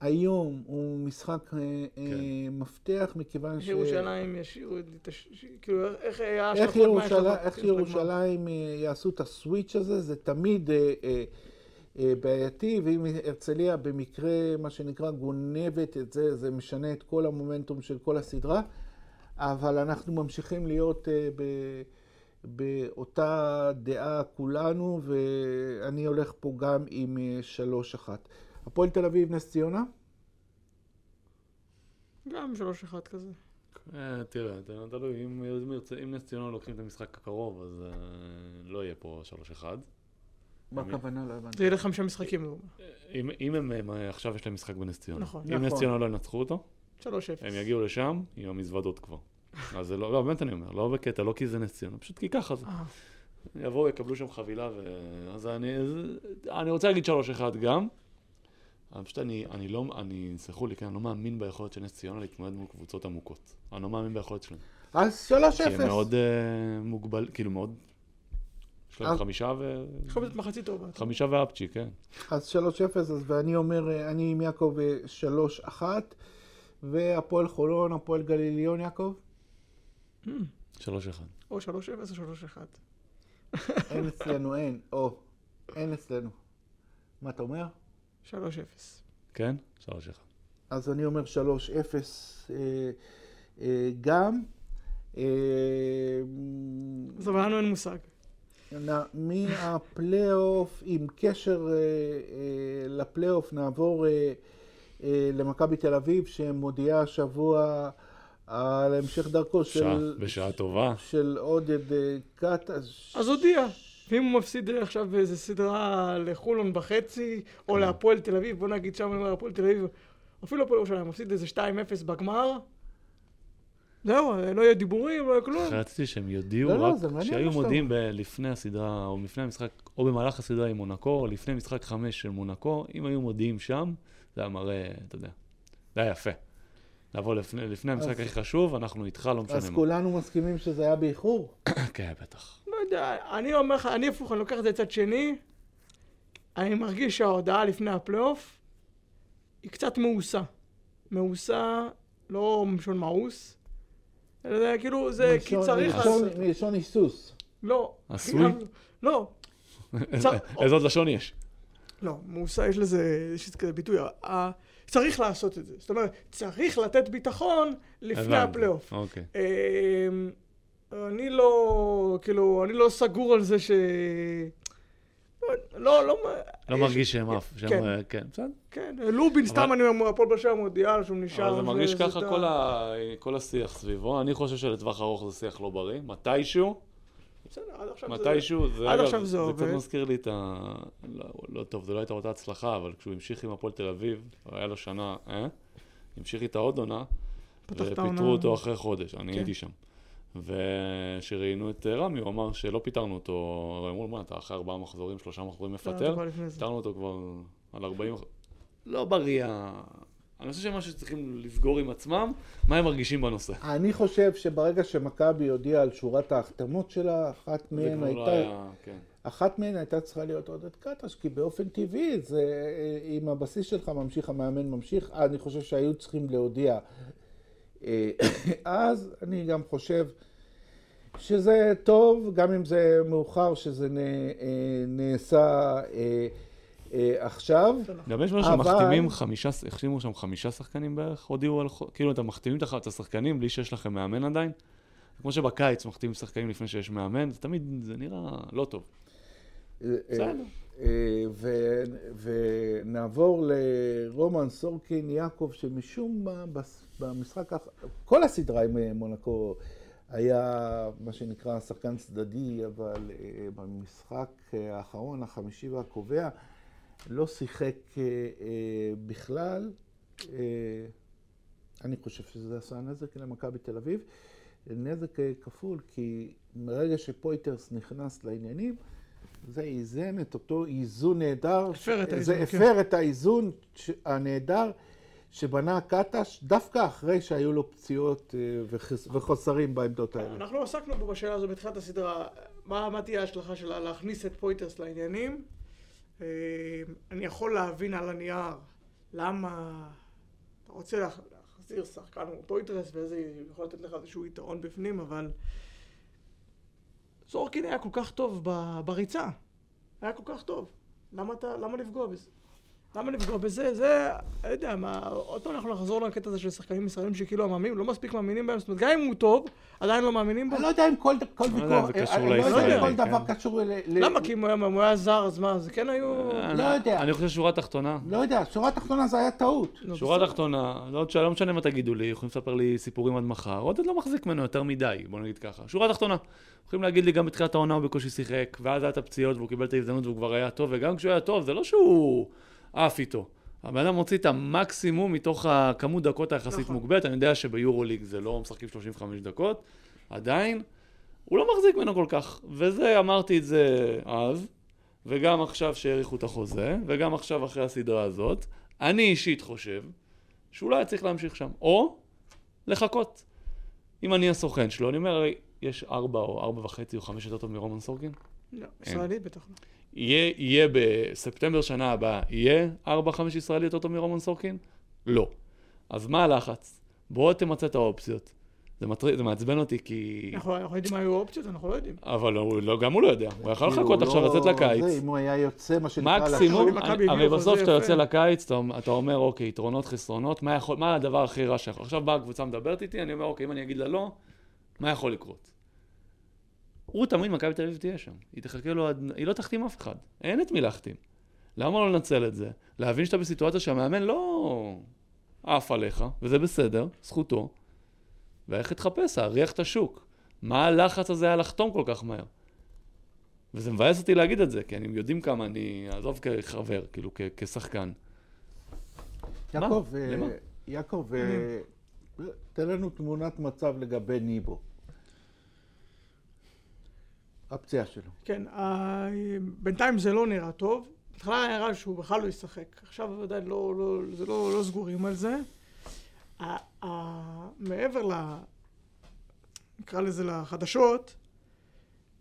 היום הוא משחק אה, אה, מפתח, מכיוון ש... ירושלים ישאירו את... כאילו, איך היה איך, ההשלכות, מה ירושלים, איך? ירושלים אה, יעשו את הסוויץ' הזה, זה תמיד אה, אה, אה, בעייתי, ואם הרצליה במקרה, מה שנקרא, גונבת את זה, זה משנה את כל המומנטום של כל הסדרה, אבל אנחנו ממשיכים להיות אה, ב... באותה דעה כולנו, ואני הולך פה גם עם אה, שלוש אחת. הפועל תל אביב, נס ציונה? גם שלוש אחד כזה. אה, תראה, תלוי, אם נס ציונה לוקחים את המשחק הקרוב, אז אה, לא יהיה פה שלוש אחד. מה הכוונה? לא הבנתי. זה ילך חמישה משחקים. אומר. אם אם הם הם, אה, עכשיו יש להם משחק בנס ציונה. נכון. אם נס נכון. ציונה לא ינצחו אותו, שלוש אפס. הם יגיעו לשם עם המזוודות כבר. אז זה לא, לא, באמת אני אומר, לא בקטע, לא כי זה נס ציונה, פשוט כי ככה זה. יבואו, יקבלו שם חבילה, ו... אז אני, אז... אני רוצה להגיד שלוש אחד גם. אבל פשוט אני, אני לא, אני, סלחו לי, כן, אני לא מאמין ביכולת של נס ציונה להתמודד מול קבוצות עמוקות. אני לא מאמין ביכולת שלהם. אז שלוש כי הם. מאוד אה, מוגבל, כאילו מאוד... יש להם אז- חמישה ו... יכול להיות מחצית טובה. חמישה ואפצ'י, כן. אז שלוש אפס, אז ואני אומר, אה, אני עם יעקב אה, שלוש אחת, והפועל חולון, הפועל גליליון, יעקב? שלוש אחד. או שלוש אפס או שלוש אחד. אין אצלנו, אין. או, אין אצלנו. מה אתה אומר? 3-0. כן? שלוש אחד. אז אני אומר 3-0 אה, אה, גם. אה, אז אבל לנו אין מושג. מהפלייאוף, עם קשר אה, אה, לפלייאוף, נעבור אה, אה, למכבי תל אביב, שמודיעה השבוע על המשך דרכו שעה, של, בשעה טובה. של עודד אה, קטש. אז הודיע. ואם הוא מפסיד עכשיו איזה סדרה לחולון בחצי, או להפועל תל אביב, בוא נגיד שם הפועל תל אביב, אפילו הפועל ירושלים, מפסיד איזה 2-0 בגמר, זהו, לא יהיה דיבורים, לא יהיה כלום. רציתי שהם יודיעו לא, לא, רק מעניין שהיו מודיעים ב- לפני הסדרה, או לפני המשחק, או במהלך הסדרה עם מונקו, או לפני משחק חמש של מונקו, אם היו מודיעים שם, זה היה מראה, אתה יודע, זה היה יפה. לבוא לפני, לפני המשחק אז- הכי חשוב, אנחנו איתך, לא אז משנה מה. כולנו מסכימים שזה היה באיחור? כן, בטח. אני אומר לך, אני הפוך, אני לוקח את זה צד שני, אני מרגיש שההודעה לפני הפלייאוף היא קצת מאוסה. מאוסה, לא מלשון מאוס, אלא זה כאילו, זה כי צריך מלשון- היסוס. לא. עשוי? לא, איזה- עוד לשון יש? לא, מאוסה יש לזה, יש לזה כזה ביטוי, צריך לעשות את זה. זאת אומרת, צריך לתת ביטחון לפני. הפלייאוף. אוקיי. אני לא, כאילו, אני לא סגור על זה ש... לא, לא... לא יש- מרגיש שהם עף, שהם, כן. אה, כן, בסדר. כן, לובין, סתם אני אומר, הפועל באר שבע מודיעה שהוא נשאר. אבל זה מרגיש ככה כל ה- כל השיח סביבו. אני חושב שלטווח ארוך זה שיח לא בריא. מתישהו. מתישהו, זה עד עכשיו זה זה. קצת מזכיר לי את ה... לא, לא טוב, זה לא הייתה אותה הצלחה, אבל כשהוא המשיך עם הפועל תל אביב, היה לו שנה, אה? המשיך איתה עוד עונה. ופיטרו אותו אחרי חודש, אני כן. הייתי שם. וכשראיינו את אה, רמי, הוא אמר שלא פיטרנו אותו, אמרו לו, מה, אתה אחרי ארבעה מחזורים, שלושה מחזורים לא, מפטר? פיטרנו אותו כבר על 40... לא בריא. ה- אני חושב שמשהו שצריכים לסגור עם עצמם, מה הם מרגישים בנושא. אני חושב שברגע שמכבי הודיעה על שורת ההחתמות שלה, אחת מהן לא הייתה... היה... כן. אחת מהן הייתה צריכה להיות עודד קטש, כי באופן טבעי, זה, אה, אם הבסיס שלך ממשיך, המאמן ממשיך, אני חושב שהיו צריכים להודיע. אה, אז אני גם חושב שזה טוב, גם אם זה מאוחר, שזה נ, אה, נעשה אה, אה, עכשיו. גם יש משהו אבל- שמחתימים חמישה, החתימו שם חמישה שחקנים בערך, הודיעו על... חו- כאילו, אתם מחתימים את השחקנים בלי שיש לכם מאמן עדיין? כמו שבקיץ מחתימים שחקנים לפני שיש מאמן, זה תמיד, זה נראה לא טוב. בסדר. אה, ו- ונעבור לרומן סורקין יעקב, שמשום מה במשחק, כל הסדרה עם אה, מונקו היה מה שנקרא שחקן צדדי, אבל אה, במשחק האחרון, החמישי והקובע, לא שיחק בכלל. אני חושב שזה עשה נזק למכבי תל אביב. נזק כפול, כי מרגע שפויטרס נכנס לעניינים, זה איזן את אותו איזון נהדר. הפר את זה האיזון, כן. הפר את האיזון הנהדר שבנה קטש, דווקא אחרי שהיו לו פציעות אה, וחס- וחוסרים בעמדות האלה. אנחנו עסקנו פה בשאלה הזו בתחילת הסדרה, מה, מה תהיה ההשלכה שלה להכניס את פויטרס לעניינים. אה, אני יכול להבין על הנייר למה אתה רוצה להח- להחזיר שחקן כמו פויטרס וזה יכול לתת לך איזשהו יתרון בפנים, אבל זורקין היה כל כך טוב בריצה. היה כל כך טוב. למה לפגוע בזה? למה לפגוע בזה? זה, לא יודע מה, עוד פעם אנחנו נחזור לקטע הזה של שחקנים ישראלים שכאילו המאמינים, לא מספיק מאמינים בהם, זאת אומרת, גם אם הוא טוב, עדיין לא מאמינים בו. אני לא יודע אם כל כל לא ויכוח, אני לא יודע אם כל דבר כן. קשור ל... למה? כי אם הוא היה- זר, אז מה, זה כן היו... לא יודע. אני חושב שורה תחתונה. לא יודע, שורה תחתונה זה היה טעות. נו, שורה. תחתונה, לא לא משנה מה תגידו לי, יכולים לספר לי סיפורים עד מחר, עודד לא מחזיק ממנו יותר מדי, בוא נגיד ככה. שורה תחתונה, יכולים להגיד לי גם בתחילת העונה הוא בקושי שיחק, ואז היה את הפציעות והוא קיבל את ההזדמנות והוא כבר היה טוב, וגם כשהוא היה טוב, זה לא שהוא עף איתו. הבן אדם מוציא את המקסימום מתוך הכמות דקות היחסית נכון. מוגבלת, אני יודע שביורוליג זה לא משחקים 35 דקות, עדיין, הוא לא מחזיק ממנו כל כך, וזה, אמרתי את זה אז, וגם עכשיו שהאריכו את החוזה, וגם עכשיו אחרי הסדרה הזאת, אני אישית חושב שאולי היה צריך להמשיך שם, או לחכות. אם אני הסוכן שלו, אני אומר, יש ארבע או ארבע וחצי או חמש יותר טוב מרומן סורקין? לא, ישראלי בטח לא. יהיה, יהיה בספטמבר שנה הבאה, יהיה ארבע, חמש ישראלי יותר טוב מרומן סורקין? לא. אז מה הלחץ? בואו תמצה את האופציות. זה מטריד, זה מעצבן אותי כי... אנחנו אנחנו יודעים מה היו האופציות, אנחנו לא יודעים. אבל הוא לא, גם הוא לא יודע, הוא יכול לחכות עכשיו לא- לצאת לקיץ. זה, אם הוא היה יוצא, מה שנקרא... מקסימום, הביאו בסוף כשאתה. יוצא לקיץ, אתה, אתה אומר, אוקיי, יתרונות, חסרונות, מה, יכול, מה הדבר הכי רע שיכול... עכשיו באה הקבוצה מדברת איתי, אני אומר, אוקיי, אם אני אגיד לה לא, מה יכול לקרות? הוא תמיד, מכבי תל אביב תהיה שם. היא תחכה לו עד... היא לא תחתים אף אחד. אין את מי להחתים. למה לא לנצל את זה? להבין שאתה בסיטואציה שהמאמן לא עף עליך, וזה בסדר, זכותו. וללכת לחפש, להריח את השוק. מה הלחץ הזה היה לחתום כל כך מהר? וזה מבאס אותי להגיד את זה, כי הם יודעים כמה אני, עזוב כחבר, כאילו, כ- כשחקן. יעקב, מה? אה? יעקב, אה, תן לנו תמונת מצב לגבי ניבו. הפציעה שלו. כן, ה- בינתיים זה לא נראה טוב. בהתחלה היה נראה שהוא בכלל לא ישחק. עכשיו עדיין לא, לא, זה לא, לא סגורים על זה. ה- ה- מעבר ל... נקרא לזה לחדשות,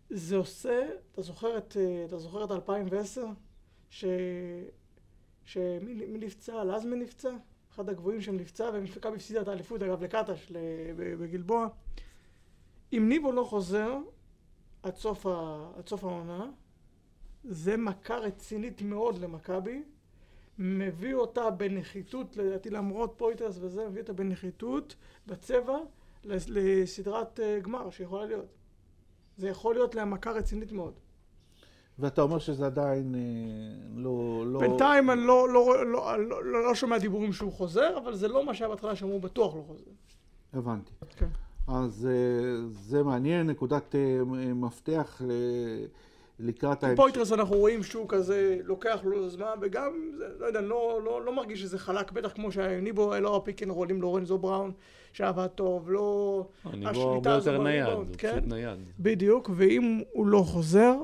זה עושה, אתה זוכר את, אתה זוכר את 2010? ש... שמי מי נפצע? לזמן נפצע? אחד הגבוהים שם נפצע, ומכבי הפסידה את האליפות, אגב, לקטש בגלבוע. אם ניבו לא חוזר, עד סוף, ה... עד סוף העונה. זה מכה רצינית מאוד למכבי. מביא אותה בנחיתות, לדעתי למרות פויטרס וזה, מביא אותה בנחיתות, בצבע, לס- לסדרת אה, גמר שיכולה להיות. זה יכול להיות לה מכה רצינית מאוד. ואתה אומר שזה עדיין אה, לא... לא... בינתיים אני לא, לא, לא, לא, לא, לא שומע דיבורים שהוא חוזר, אבל זה לא מה שהיה בהתחלה שאמרו בטוח לא חוזר. הבנתי. כן. אז אה, זה מעניין, נקודת אה, מפתח ל- לקראת כי ההמשך. פויטרס אנחנו רואים שהוא כזה לוקח לו זמן, וגם, לא יודע, לא, לא, לא מרגיש שזה חלק, בטח כמו שהיה עם ניבו, לא הפיק אנד רול עם לורנזו בראון, שעבד טוב, לא... אני בו השליטה הרבה יותר נייד, הוא כן? פשוט נייד. בדיוק, ואם הוא לא חוזר,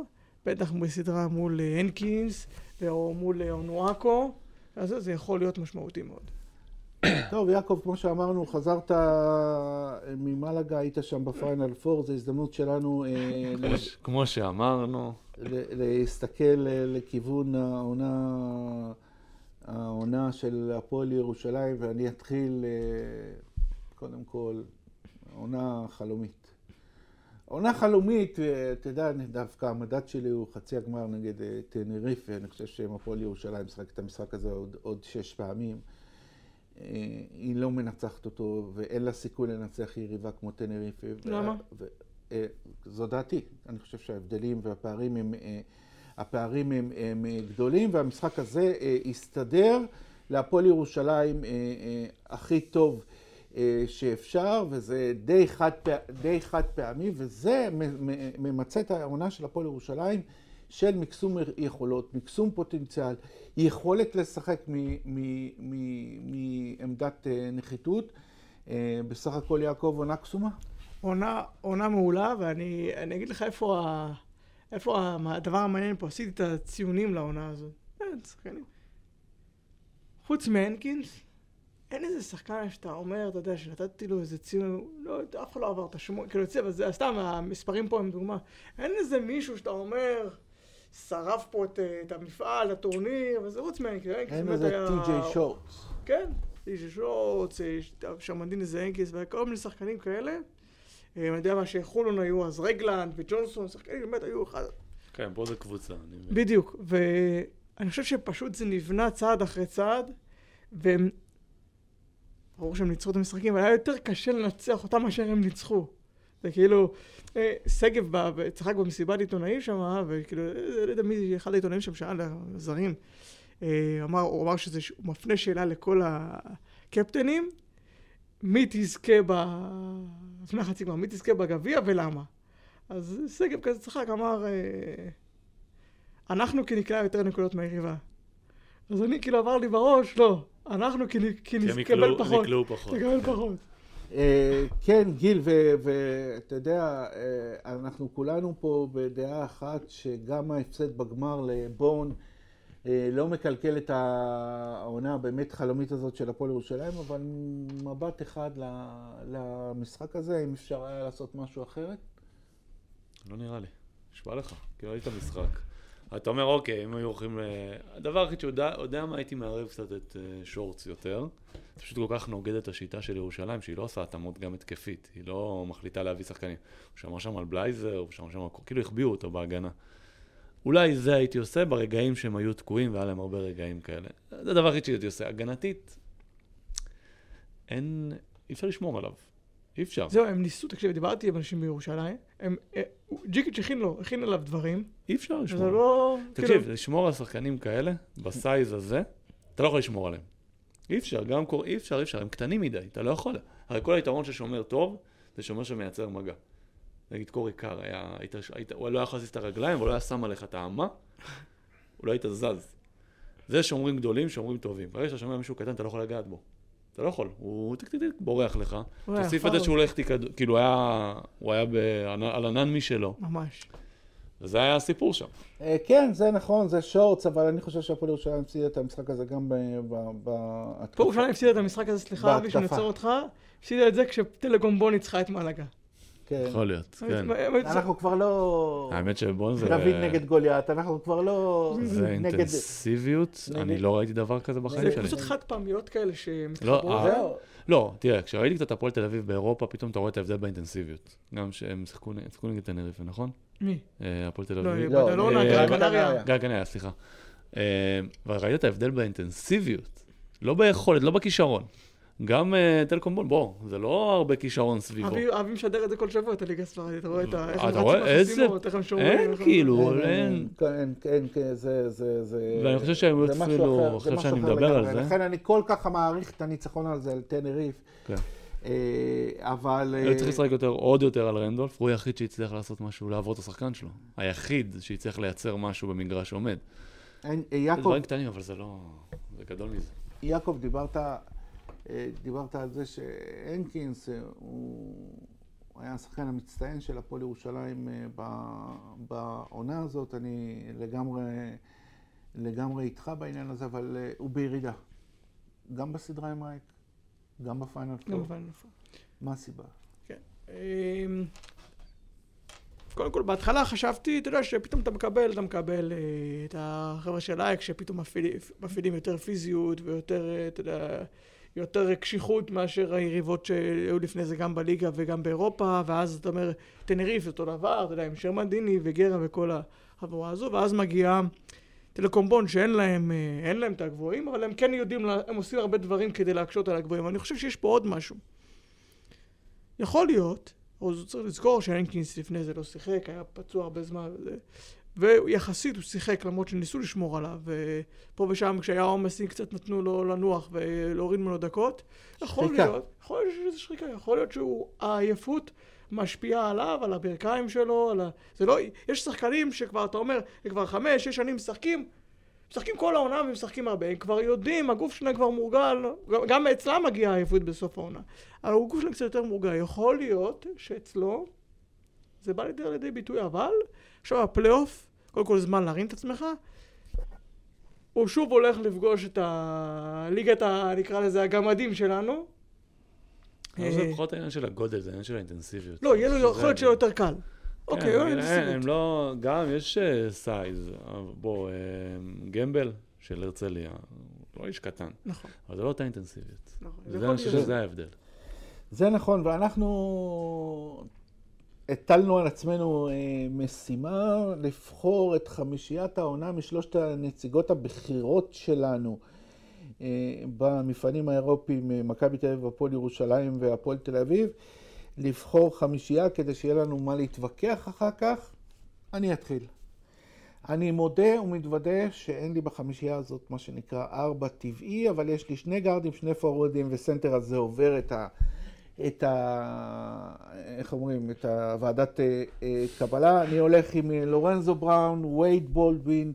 בטח בסדרה מול אה, הנקינס, או מול אה, אונואקו, אז זה יכול להיות משמעותי מאוד. טוב, יעקב, כמו שאמרנו, חזרת אה, ממלגה, היית שם בפיינל פור, זו הזדמנות שלנו אה, כמו שאמרנו, להסתכל אה, לכיוון העונה, העונה של הפועל ירושלים, ואני אתחיל, קודם כל, עונה חלומית. עונה חלומית, אתה יודע, דווקא המדד שלי הוא חצי הגמר נגד טנריפה, אני חושב שאם הפועל ירושלים משחק את המשחק הזה עוד, עוד שש פעמים. אה, היא לא מנצחת אותו, ואין לה סיכוי לנצח יריבה כמו טנריפה. למה? ו- אה, זו דעתי. אני חושב שההבדלים והפערים הם, אה, הפערים הם, הם גדולים, והמשחק הזה הסתדר להפועל ירושלים הכי טוב שאפשר, וזה די חד, פע- די חד פעמי, וזה ממצה את העונה של הפועל ירושלים של מקסום יכולות, מקסום פוטנציאל, יכולת לשחק מעמדת אה, נחיתות. אה, בסך הכל יעקב עונה קסומה. עונה, עונה מעולה, ואני אני אגיד לך איפה, ה, איפה ה, הדבר המעניין פה, עשיתי את הציונים לעונה הזאת. אין, שחקנים. חוץ מהנקינס, אין איזה שחקן שאתה אומר, אתה יודע, שנתתי לו איזה ציון, לא, אף אחד לא עבר את השמונה, כאילו, סתם, המספרים פה הם דוגמה. אין איזה מישהו שאתה אומר, שרף פה את, את המפעל, הטורניר, וזה חוץ מהנקינס. הנקינס אין איזה טי.ג'יי שורטס. כן, איש שורץ, שמנדין איזה הנקיס, וכל מיני שחקנים כאלה. אה, אני יודע מה שחולון היו אז רגלנד וג'ונסון, שחקנים באמת היו אחד... כן, פה זה קבוצה. אני מבין. בדיוק, ואני חושב שפשוט זה נבנה צעד אחרי צעד, והם... ברור שהם ניצחו את המשחקים, אבל היה יותר קשה לנצח אותם מאשר הם ניצחו. זה כאילו, אה, שגב בא וצחק במסיבת עיתונאים שם, וכאילו, אה, לא יודע מי, אחד העיתונאים שם שאל הזרים, אה, אמר, הוא אמר שזה, הוא מפנה שאלה לכל הקפטנים, מי תזכה ב... לפני חצי גמר, מי תזכה בגביע ולמה. אז שגב כזה צחק, אמר, אה, אנחנו כי נקלע יותר נקודות מהיריבה. אז אני כאילו עבר לי בראש, לא, אנחנו כי כי כי הם נקבל פחות. נקלעו פחות. נקבל פחות. אה, כן, גיל, ואתה יודע, אה, אנחנו כולנו פה בדעה אחת שגם ההפסד בגמר לבון אה, לא מקלקל את העונה הבאמת חלומית הזאת של הפועל ירושלים, אבל מבט אחד למשחק הזה, אם אפשר היה לעשות משהו אחרת. לא נראה לי. נשבע לך, כי ראית משחק. אתה אומר, אוקיי, אם היו הולכים. הדבר היחיד שיודע יודע מה הייתי מערב קצת את שורץ יותר. זה פשוט כל כך נוגד את השיטה של ירושלים, שהיא לא עושה התאמות גם התקפית. היא לא מחליטה להביא שחקנים. הוא שמע שם על בלייזר, הוא שמע שם, כאילו החביאו אותו בהגנה. אולי זה הייתי עושה ברגעים שהם היו תקועים, והיה להם הרבה רגעים כאלה. זה הדבר היחיד שהייתי עושה. הגנתית, אין, אי אפשר לשמור עליו. אי אפשר. זהו, הם ניסו, תקשיב, דיברתי עם אנשים בירושלים, הם, אה, ג'יקיץ' הכין לו, הכין עליו דברים, אי אפשר זה לשמור. לא... תקשיב, כאילו, לשמור על שחקנים כאלה, בסייז הזה, אתה לא יכול לשמור עליהם. אי אפשר, גם קור... אי אפשר, אי אפשר, הם קטנים מדי, אתה לא יכול. הרי כל היתרון של שומר טוב, זה שומר שמייצר מגע. נגיד קורי קאר, היה, היית, היית, הוא לא היה יכול להזיז את הרגליים, אבל לא היה שם עליך את האמה, הוא לא היית זז. זה שומרים גדולים, שומרים טובים. ברגע שאתה שומר על מישהו קטן, אתה לא יכול לגעת בו. אתה לא יכול, הוא טיק טיק טיק בורח לך. הוא היה תוסיף את. זה שהוא לא כדור, כאילו היה, הוא היה על ענן משלו, ממש. וזה היה הסיפור שם. אה, כן, זה נכון, זה שורטס, אבל אני חושב שהפועל ירושלים הפסידה את המשחק הזה גם ב- ב- בהתקפה. פה ירושלים הפסידה את המשחק הזה, סליחה אבי, שאני. עוצר אותך, הפסידה את זה כשטלקום בו ניצחה את מלאגה. כן. יכול להיות, כן. אנחנו כבר לא... האמת שבוא זה... דוד נגד גוליית, אנחנו כבר לא... זה. אינטנסיביות, אני לא ראיתי דבר כזה בחיים זה שלי. קבוצות חד פעמיות כאלה שמתחברות. לא. לא, תראה, כשראיתי קצת הפועל תל אביב באירופה, פתאום אתה רואה את ההבדל באינטנסיביות. גם שהם שיחקו נגד תנריפה, נכון? מי? אה, הפועל תל לא, אביב. לא, בדלונה. גיא גניה, סליחה. אה, וראית את ההבדל באינטנסיביות, לא ביכולת, לא בכישרון. גם אה, טלקום בול, בוא, זה לא הרבה כישרון סביבו. אבי משדר את זה כל שבוע, את הליגה הספרדית, אתה רואה את ה... אתה רואה? איזה- איך הם שומרים. אין כאילו, אין, אין. אין, אין, כן, זה, זה, זה... ואני חושב שהם עכשיו זה משהו שאני מדבר על. זה. לכן אני כל כך מעריך את הניצחון הזה על טנריף. אה, אבל... אה, הוא צריך לשחק יותר, עוד יותר על רנדולף, הוא היחיד שהצליח לעשות משהו, לעבור את השחקן שלו. היחיד שהצליח לייצר משהו במגרש עומד. אה, יעקב, דברים קטנים, אבל זה לא... זה גדול מזה. יעקב, דיברת, אה, דיברת על זה שהנקינס, אה, הוא היה השחקן המצטיין של הפועל ירושלים אה, ב- בעונה הזאת. אני לגמרי, לגמרי איתך בעניין הזה, אבל אה, הוא בירידה. גם בסדרה עם רייק, גם בפיינל גם פור. בפיינל פור. מה הסיבה? אמ, קודם כל, בהתחלה חשבתי, אתה יודע, שפתאום אתה מקבל, אתה מקבל אה, את החבר'ה של אייק, שפתאום מפעילים- יותר פיזיות ויותר, אה, אתה יודע, יותר קשיחות מאשר היריבות שהיו לפני זה גם בליגה וגם באירופה, ואז אתה אומר, תנריף אותו דבר, אתה יודע, עם שרמן דיני וגרה וכל החבורה הזו, ואז מגיעה טלקומבון שאין להם, אה, אין להם את הגבוהים, אבל הם כן יודעים, הם עושים הרבה דברים כדי להקשות על הגבוהים. אני חושב שיש פה עוד משהו. יכול להיות, או זה צריך לזכור שהנקינס לפני זה לא שיחק, היה פצוע הרבה זמן וזה, ויחסית הוא שיחק למרות שניסו לשמור עליו, ופה ושם כשהיה עומסים קצת נתנו לו לנוח ולהוריד ממנו דקות. יכול שחיקה. להיות, יכול להיות שזה שחיקה, יכול להיות שהעייפות משפיעה עליו, על הברכיים שלו, על ה... זה לא... יש שחקנים שכבר, אתה אומר, כבר חמש, שש שנים משחקים, משחקים כל העונה ומשחקים הרבה, הם כבר יודעים, הגוף שלהם כבר מורגל, גם- אצלם מגיעה העייפות בסוף העונה. אבל הגוף שלהם קצת יותר מורגל. יכול להיות שאצלו זה בא לידי, לידי ביטוי, אבל עכשיו הפלייאוף, קודם כל זמן להרים את עצמך, הוא שוב הולך לפגוש את הליגת, נקרא לזה, הגמדים שלנו. אבל זה אה, פחות העניין של הגודל, זה העניין של האינטנסיביות. לא, יכול להיות שיהיה יותר קל. כן, אוקיי, אין אין, סיבות. הם לא, גם יש אה, size, אבל בוא, אה, גמבל של הרצליה, הוא לא איש קטן, נכון, אבל זה לא אותה אינטנסיביות. נכון. זה אני חושב. שזה ההבדל. זה נכון, ואנחנו הטלנו על עצמנו אה, משימה לבחור את חמישיית העונה משלושת הנציגות הבכירות שלנו אה, במפעלים האירופיים, אה, מכבי תל אביב, הפועל ירושלים והפועל תל אביב, לבחור חמישייה כדי שיהיה לנו מה להתווכח אחר כך. אני אתחיל. אני מודה ומתוודה שאין לי בחמישייה הזאת מה שנקרא ארבע טבעי, אבל יש לי שני גארדים, שני פורורדים וסנטר, אז זה עובר את ה... את ה... איך אומרים? את הוועדת אה, אה, קבלה. אני הולך עם לורנזו בראון, וייד בולדווין,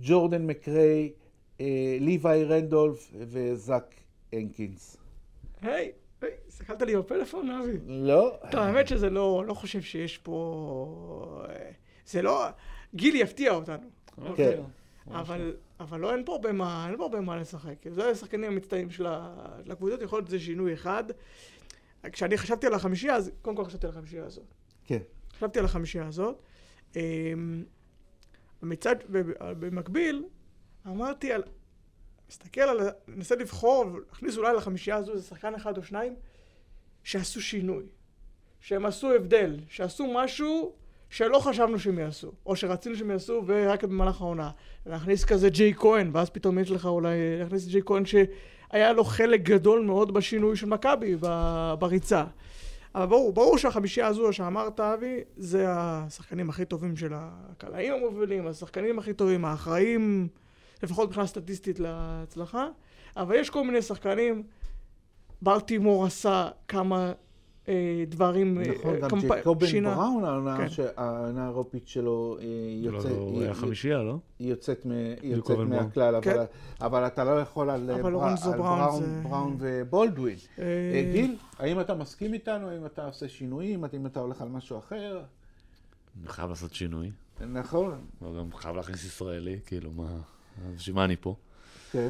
ג'ורדן מקריי, ליוואי רנדולף וזאק הנקינס. היי, היי, הסתכלת לי בפלאפון, אבי? לא? טוב, האמת שזה לא, לא חושב שיש פה... אה, זה לא... גילי יפתיע אותנו. כן. אבל, אבל לא, אין פה הרבה מה, אין פה הרבה מה לשחק. זה השחקנים המצטיינים של הקבוצות, יכול להיות שזה שינוי אחד. כשאני חשבתי על החמישייה, אז קודם כל חשבתי על החמישייה הזאת. כן. חשבתי על החמישייה הזאת. אמ, מצד, במקביל, אמרתי על... מסתכל על... ננסה לבחור, להכניס אולי לחמישייה הזו איזה שחקן אחד או שניים, שעשו שינוי. שהם עשו הבדל, שעשו משהו שלא חשבנו שהם יעשו, או שרצינו שהם יעשו ורק במהלך העונה. להכניס כזה ג'יי כהן, ואז פתאום יש לך אולי להכניס ג'יי כהן שהיה לו חלק גדול מאוד בשינוי של מכבי בריצה. אבל ברור, ברור שהחמישייה הזו שאמרת, אבי, זה השחקנים הכי טובים של הקלעים המובילים, השחקנים הכי טובים, האחראים, לפחות מבחינה סטטיסטית להצלחה. אבל יש כל מיני שחקנים, ברטימור עשה כמה אה, דברים, אה, נכון, גם ג'קובן בראון, העונה כן. האירופית שלו אה, יוצאת... לא, הוא היה חמישייה, לא? היא יוצאת מהכלל, כן. אבל אתה לא יכול על בראון ובולדווין. גיל, האם אתה מסכים איתנו? האם אתה עושה שינויים? האם אתה הולך על משהו אחר? אני חייב לעשות שינוי. נכון. גם חייב להכניס ישראלי, כאילו, מה... בשביל מה אני פה? כן.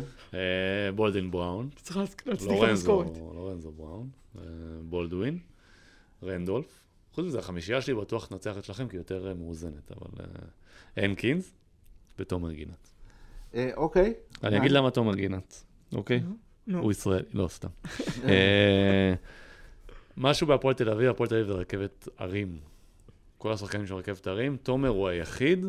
בולדין בראון. צריך להצדיק המשכורת. לורנזו בראון. בולדווין, רנדולף. חוץ מזה, החמישייה שלי בטוח תנצח את שלכם, כי היא יותר אה, מאוזנת, אבל הנקינס אה, ותומר גינת. אה, אוקיי. אני אגיד למה תומר גינת, אוקיי? הוא ישראלי, לא סתם. משהו בהפועל תל אביב, הפועל תל אביב זה רכבת ערים. כל השחקנים של רכבת ערים, תומר הוא היחיד,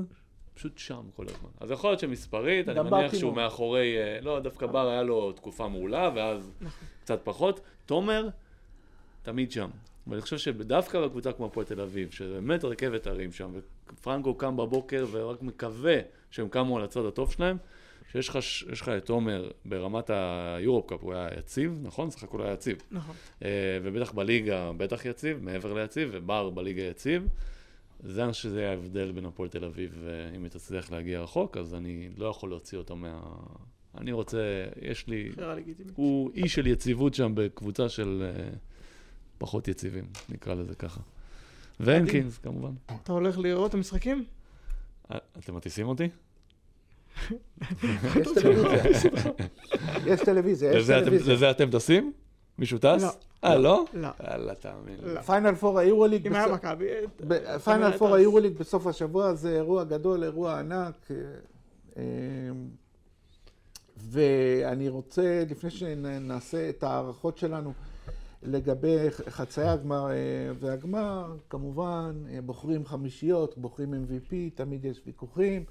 פשוט שם כל הזמן. אז יכול להיות שמספרית, אני מניח שהוא מאחורי, לא, דווקא בר היה לו תקופה מעולה, ואז נכון. קצת פחות. תומר, תמיד שם. ואני חושב שדווקא בקבוצה כמו הפועל תל אביב, שזה באמת רכבת הרים שם, ופרנקו קם בבוקר ורק מקווה שהם קמו על הצד הטוב שלהם, שיש לך, את עומר ברמת היורופ קאפ, הוא היה יציב, נכון? סך הכול היה יציב. נכון. אה, ובטח בליגה בטח יציב, מעבר ליציב, ובר בליגה יציב. זה אני חושב שזה יהיה ההבדל בין הפועל תל אביב, אם היא תצליח להגיע רחוק, אז אני לא יכול להוציא אותו מה... אני רוצה, יש לי... הוא אי של יציבות שם בקבוצה של... Uh, פחות יציבים, נקרא לזה ככה. והנקינס, כמובן. אתה הולך לראות את המשחקים? אה, אתם מטיסים אותי? יש טלוויזיה. יש טלוויזיה, יש טלוויזיה. לזה אתם טסים? מישהו טס? לא. אה, לא? לא. יאללה, תאמין. פיינל פור היורוליג. אם היה מכבי. פיינל פור היורוליג בסוף השבוע זה אירוע גדול, אירוע ענק. אה, ואני רוצה, לפני שנעשה את ההערכות שלנו, לגבי חצאי הגמר אה, והגמר, כמובן, אה, בוחרים חמישיות, בוחרים MVP, תמיד יש ויכוחים,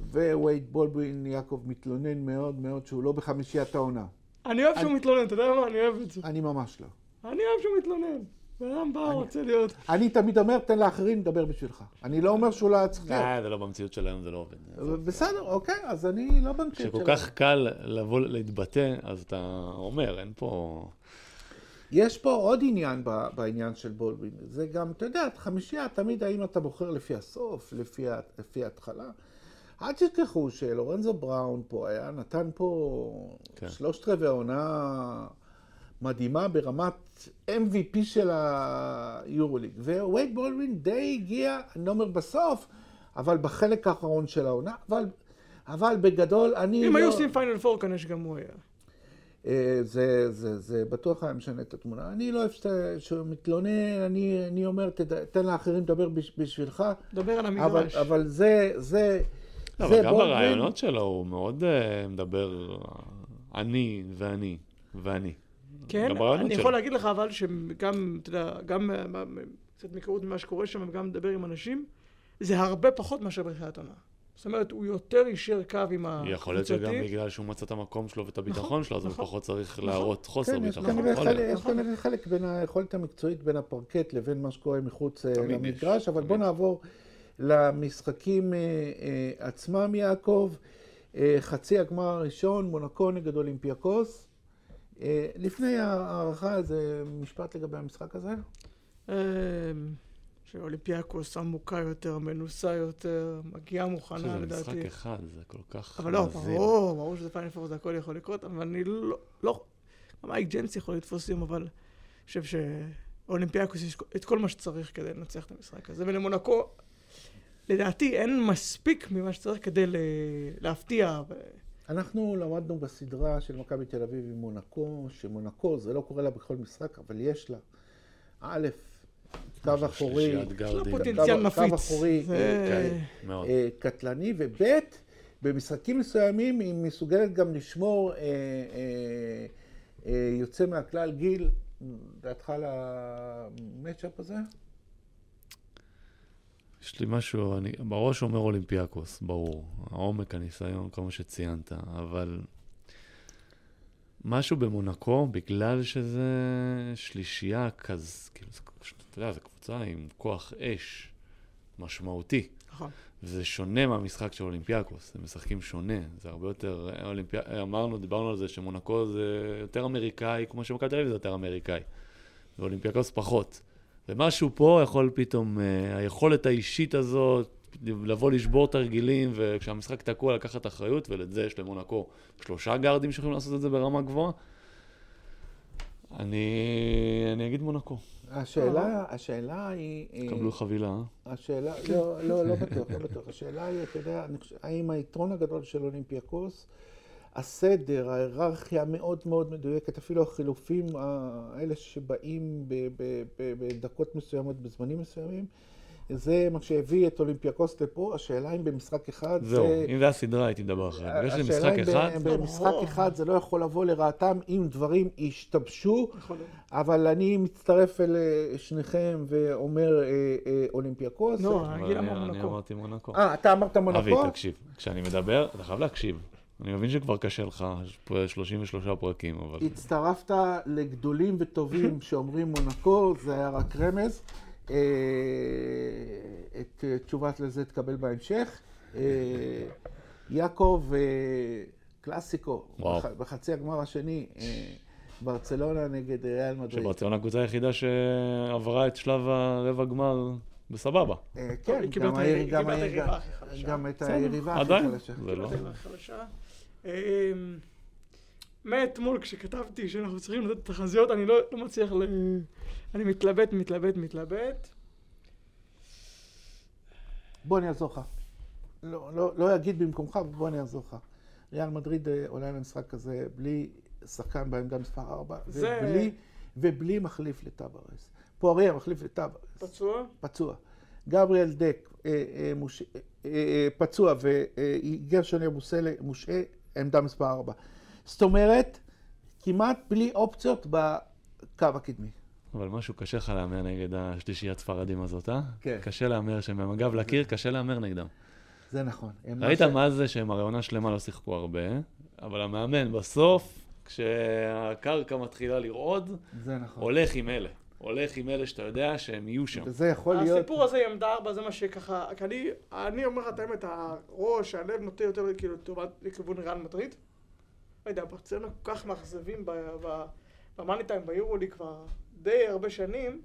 ווייד בולדווין יעקב מתלונן מאוד מאוד שהוא לא בחמישיית העונה. אני אוהב שהוא מתלונן, אתה יודע מה? אני אוהב את זה. אני ממש לא. אני אוהב שהוא מתלונן. בן אדם בא, רוצה להיות... אני תמיד אומר, תן לאחרים לדבר בשבילך. אני לא אומר שהוא לא היה צריך להיות. אה, זה לא במציאות של היום, זה לא עובד. בסדר, אוקיי, אז אני לא במציאות של היום. כשכל כך קל לבוא להתבטא, אז אתה אומר, אין פה... יש פה עוד עניין בעניין של בולדווין, זה גם, אתה יודע, חמישייה, תמיד האם אתה בוחר לפי הסוף, לפי ההתחלה. אל תשכחו שלורנזו בראון פה היה, נתן פה כן. שלושת רבעי עונה מדהימה ברמת MVP של היורוליג. ווייד בולדווין די הגיע, אני לא אומר בסוף, אבל בחלק האחרון של העונה, אבל, אבל בגדול אני אם לא... היו עושים פיינל פור כנראה שגם הוא היה. אה, זה, זה, זה בטוח היה משנה את התמונה. אני לא אוהב שהוא מתלונן, אני, אני אומר, תד, תן לאחרים לדבר בשבילך. דבר על המגרש. אבל, אבל זה, זה, לא, זה אבל גם ברעיונות שלו הוא מאוד uh, מדבר אני ואני ואני. כן, אני יכול להגיד לך אבל שגם, אתה יודע, גם קצת מהיכרות ממה שקורה שם וגם מדבר עם אנשים, זה הרבה פחות מאשר בתחילת עונה. זאת אומרת, הוא יותר יישר קו עם הקבוצתי. יכול להיות שגם בגלל שהוא מצא את המקום שלו ואת הביטחון נכון, שלו, אז הוא נכון. פחות צריך נכון. להראות חוסר כן, ביטחון. יש כנראה חלק בין היכולת המקצועית בין הפרקט לבין מה שקורה מחוץ אה, למגרש, אבל בוא נעבור למשחקים אה, אה, עצמם, יעקב. חצי הגמר הראשון, מונקו נגד אולימפיאקוס. לפני ההערכה, איזה משפט לגבי המשחק הזה? שאולימפיאקוס עמוקה יותר, מנוסה יותר, מגיעה מוכנה לדעתי. זה משחק אחד, זה כל כך... אבל לא, ברור, ברור שזה פיינל פור, זה הכל יכול לקרות, אבל אני לא... לא... מייק ג'נס יכול לתפוס יום, אבל אני חושב שאולימפיאקוס יש את כל מה שצריך כדי לנצח את המשחק הזה, ולמונקו, לדעתי אין מספיק ממה שצריך כדי להפתיע. אנחנו למדנו בסדרה של מכבי תל אביב עם מונקו, שמונקו, זה לא קורה לה בכל משחק, אבל יש לה, א', קו אחורי, קו-. אחורי, מאוד. אה, קטלני, וב' במשחקים מסוימים היא מסוגלת גם לשמור אה, אה, אה, יוצא מהכלל גיל, דעתך על המצ'אפ הזה? יש לי משהו, אני בראש אומר אולימפיאקוס, ברור. העומק, הניסיון, כל מה שציינת, אבל משהו במונקו, בגלל שזה שלישייה כזה, כאילו, אתה יודע, זו קבוצה עם כוח אש משמעותי. נכון. זה שונה מהמשחק של אולימפיאקוס, הם משחקים שונה, זה הרבה יותר, אולימפי... אמרנו, דיברנו על זה שמונקו זה יותר אמריקאי, כמו שמכבי תל אביב זה יותר אמריקאי, ואולימפיאקוס פחות. ומשהו פה יכול פתאום, אה, היכולת האישית הזאת, לבוא לשבור תרגילים, וכשהמשחק תקוע לקחת אחריות, ולאת זה יש למונקו שלושה גארדים שיכולים לעשות את זה ברמה גבוהה. אני, אני אגיד מונקו, השאלה, השאלה היא... אה, קבלו חבילה. אה? השאלה, לא, לא, לא בטוח, לא בטוח. השאלה היא, אתה יודע, האם היתרון הגדול של אולימפיאקוס, הסדר, ההיררכיה המאוד מאוד מדויקת, אפילו החילופים האלה שבאים בדקות מסוימות, בזמנים מסוימים, זה מה שהביא את אולימפיאקוס לפה. השאלה אם במשחק אחד זהו, זה... אם זה היה סדרה הייתי מדבר אחרת. בגלל שזה השאלה משחק אם אחד, ב- במשחק אחד זה לא יכול לבוא לרעתם אם דברים ישתבשו, יכול להיות. אבל אני מצטרף אל אה, שניכם ואומר אה, אה, אולימפיאקוס. לא, אני-. אמרתי מונקו. אה, אתה אמרת אבי, מונקו? תקשיב, כשאני מדבר, אתה חייב להקשיב. אני מבין שכבר קשה לך, יש פה 33 פרקים, אבל... הצטרפת לגדולים וטובים שאומרים מונקו, זה היה רק רמז. אה, את תשובת לזה תקבל בהמשך. אה, יעקב, אה, קלאסיקו, וואו. בחצי הגמר השני, ברצלונה נגד ריאל מדריד. שברצלונה הקבוצה היחידה שעברה את שלב הרבע גמר בסבבה. כן, גם את היריבה- קיבלה את היריבה הכי חלשה. גם את בסדר. היריבה הכי עדיין. זה לא... חלשה. אמ, מאתמול כשכתבתי שאנחנו צריכים לתת תחזיות, אני לא לא מצליח ל... אני מתלבט, מתלבט, מתלבט. בוא אני אעזור לך. לא, לא, לא אגיד במקומך, בוא אני אעזור לך. ריאל מדריד אה, עולה למשחק הזה בלי שחקן בעמדה מספר 4, זה- ובלי, ובלי מחליף לטווארס. פואריה מחליף לטווארס, פצוע? פצוע. גבריאל דק אה, אה, מוש... אה, אה, פצוע וגרשון יבוסלה מושעה, עמדה מספר 4. זאת אומרת, כמעט בלי אופציות בקו הקדמי. אבל משהו קשה לך להמר נגד השלישיית ספרדים הזאת, אה? כן. קשה להמר שהם עם הגב לקיר, קשה להמר נגדם. זה נכון. ראית מה ש- מה זה שהם הרי עונה שלמה לא שיחקו הרבה, אבל המאמן בסוף, כשהקרקע מתחילה לרעוד, זה נכון. הולך עם אלה. הולך עם אלה שאתה יודע שהם יהיו שם. וזה יכול להיות... הסיפור הזה עם עמדה ארבע זה מה שככה, כי אני, אני אומר לך את האמת, הראש, הלב נוטה יותר כאילו טובת לכיוון ריאל מדריד. לא יודע, ברצלונה כל כך מאכזבים במאני טיים ביורולי כבר די הרבה שנים.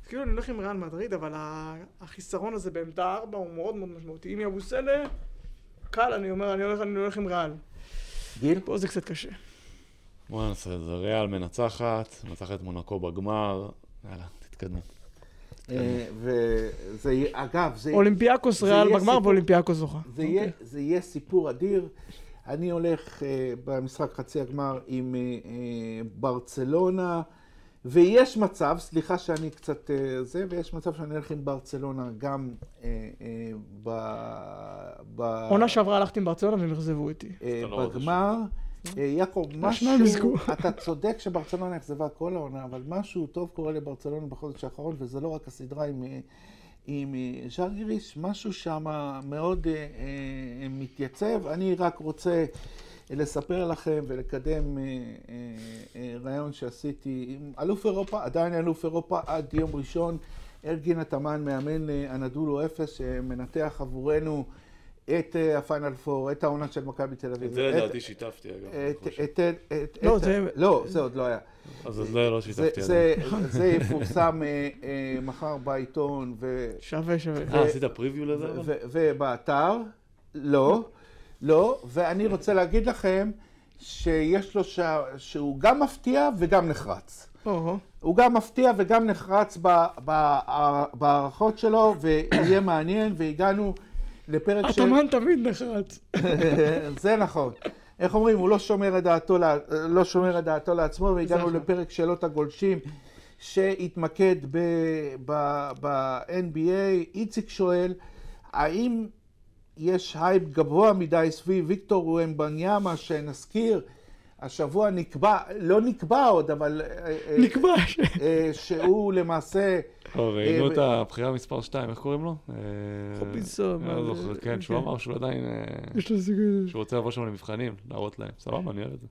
אז כאילו אני הולך עם ריאל מדריד, אבל החיסרון הזה בעמדה ארבע הוא מאוד מאוד משמעותי. אם יבוסלה, קל, אני אומר, אני הולך, אני הולך עם ריאל. גיל? פה זה קצת קשה. בוא נעשה את זה. ריאל מנצחת, מנצחת מונקו בגמר. יאללה, תתקדמו. אה, וזה אגב, זה, אולימפיאקוס ריאל בגמר ואולימפיאקוס זוכה. זה, יהיה, זה יהיה סיפור אדיר. אני הולך אה, במשחק חצי הגמר עם אה, ברצלונה, ויש מצב, סליחה שאני קצת זה, ויש מצב שאני הולך עם ברצלונה גם ב... עונה שעברה הלכתי עם ברצלונה והם אכזבו אותי. אתה לא בגמר. אה, יעקב, השניים משהו. אתה צודק שברצלונה אכזבה כל העונה, אבל משהו טוב קורה לברצלונה בחודש האחרון, וזה לא רק הסדרה עם, אה, עם אה, ז'לגיריש, משהו שם מאוד אה, אה, מתייצב. אני רק רוצה לספר לכם ולקדם אה, אה, אה, רעיון שעשיתי עם אלוף אירופה, עדיין אלוף אירופה עד יום ראשון, ארגין התאמן, מאמן אה, הנדולו אפס, שמנתח עבורנו את אה, הפיינל פור, את העונה של מכבי תל אביב. את זה לדעתי שיתפתי, אגב. לא, זה- לא, זה עוד לא היה. אז עוד לא לא זה, שיתפתי. זה, יפורסם אה, אה, מחר בעיתון ו, שווה, שווה. אה, עשית פריוויו לזה? ובאתר. לא, לא, ואני רוצה להגיד לכם שיש לו, ש... שהוא גם מפתיע וגם נחרץ. הוא גם מפתיע וגם נחרץ ב- ב- בהערכות שלו, ויהיה מעניין, והגענו לפרק של... התאמן תמיד נחרץ. זה נכון. איך אומרים, הוא לא שומר את דעתו, לא שומר את דעתו לעצמו, והגענו נכון. לפרק שאלות הגולשים, שיתמקד ב-NBA. איציק שואל, האם יש הייפ גבוה מדי סביב ויקטור ומבניאמה, שנזכיר, השבוע נקבע, לא נקבע עוד, אבל... אה, אה, נקבע. אה, שהוא למעשה... טוב, ראינו את הבחירה מספר 2, איך קוראים לו? חובינסון, אני לא זוכר, זה- כן, שהוא כן. אמר שהוא עדיין... יש לו סיכוי. שהוא רוצה לבוא שם למבחנים, להראות להם. סבבה, אני אוהב את זה.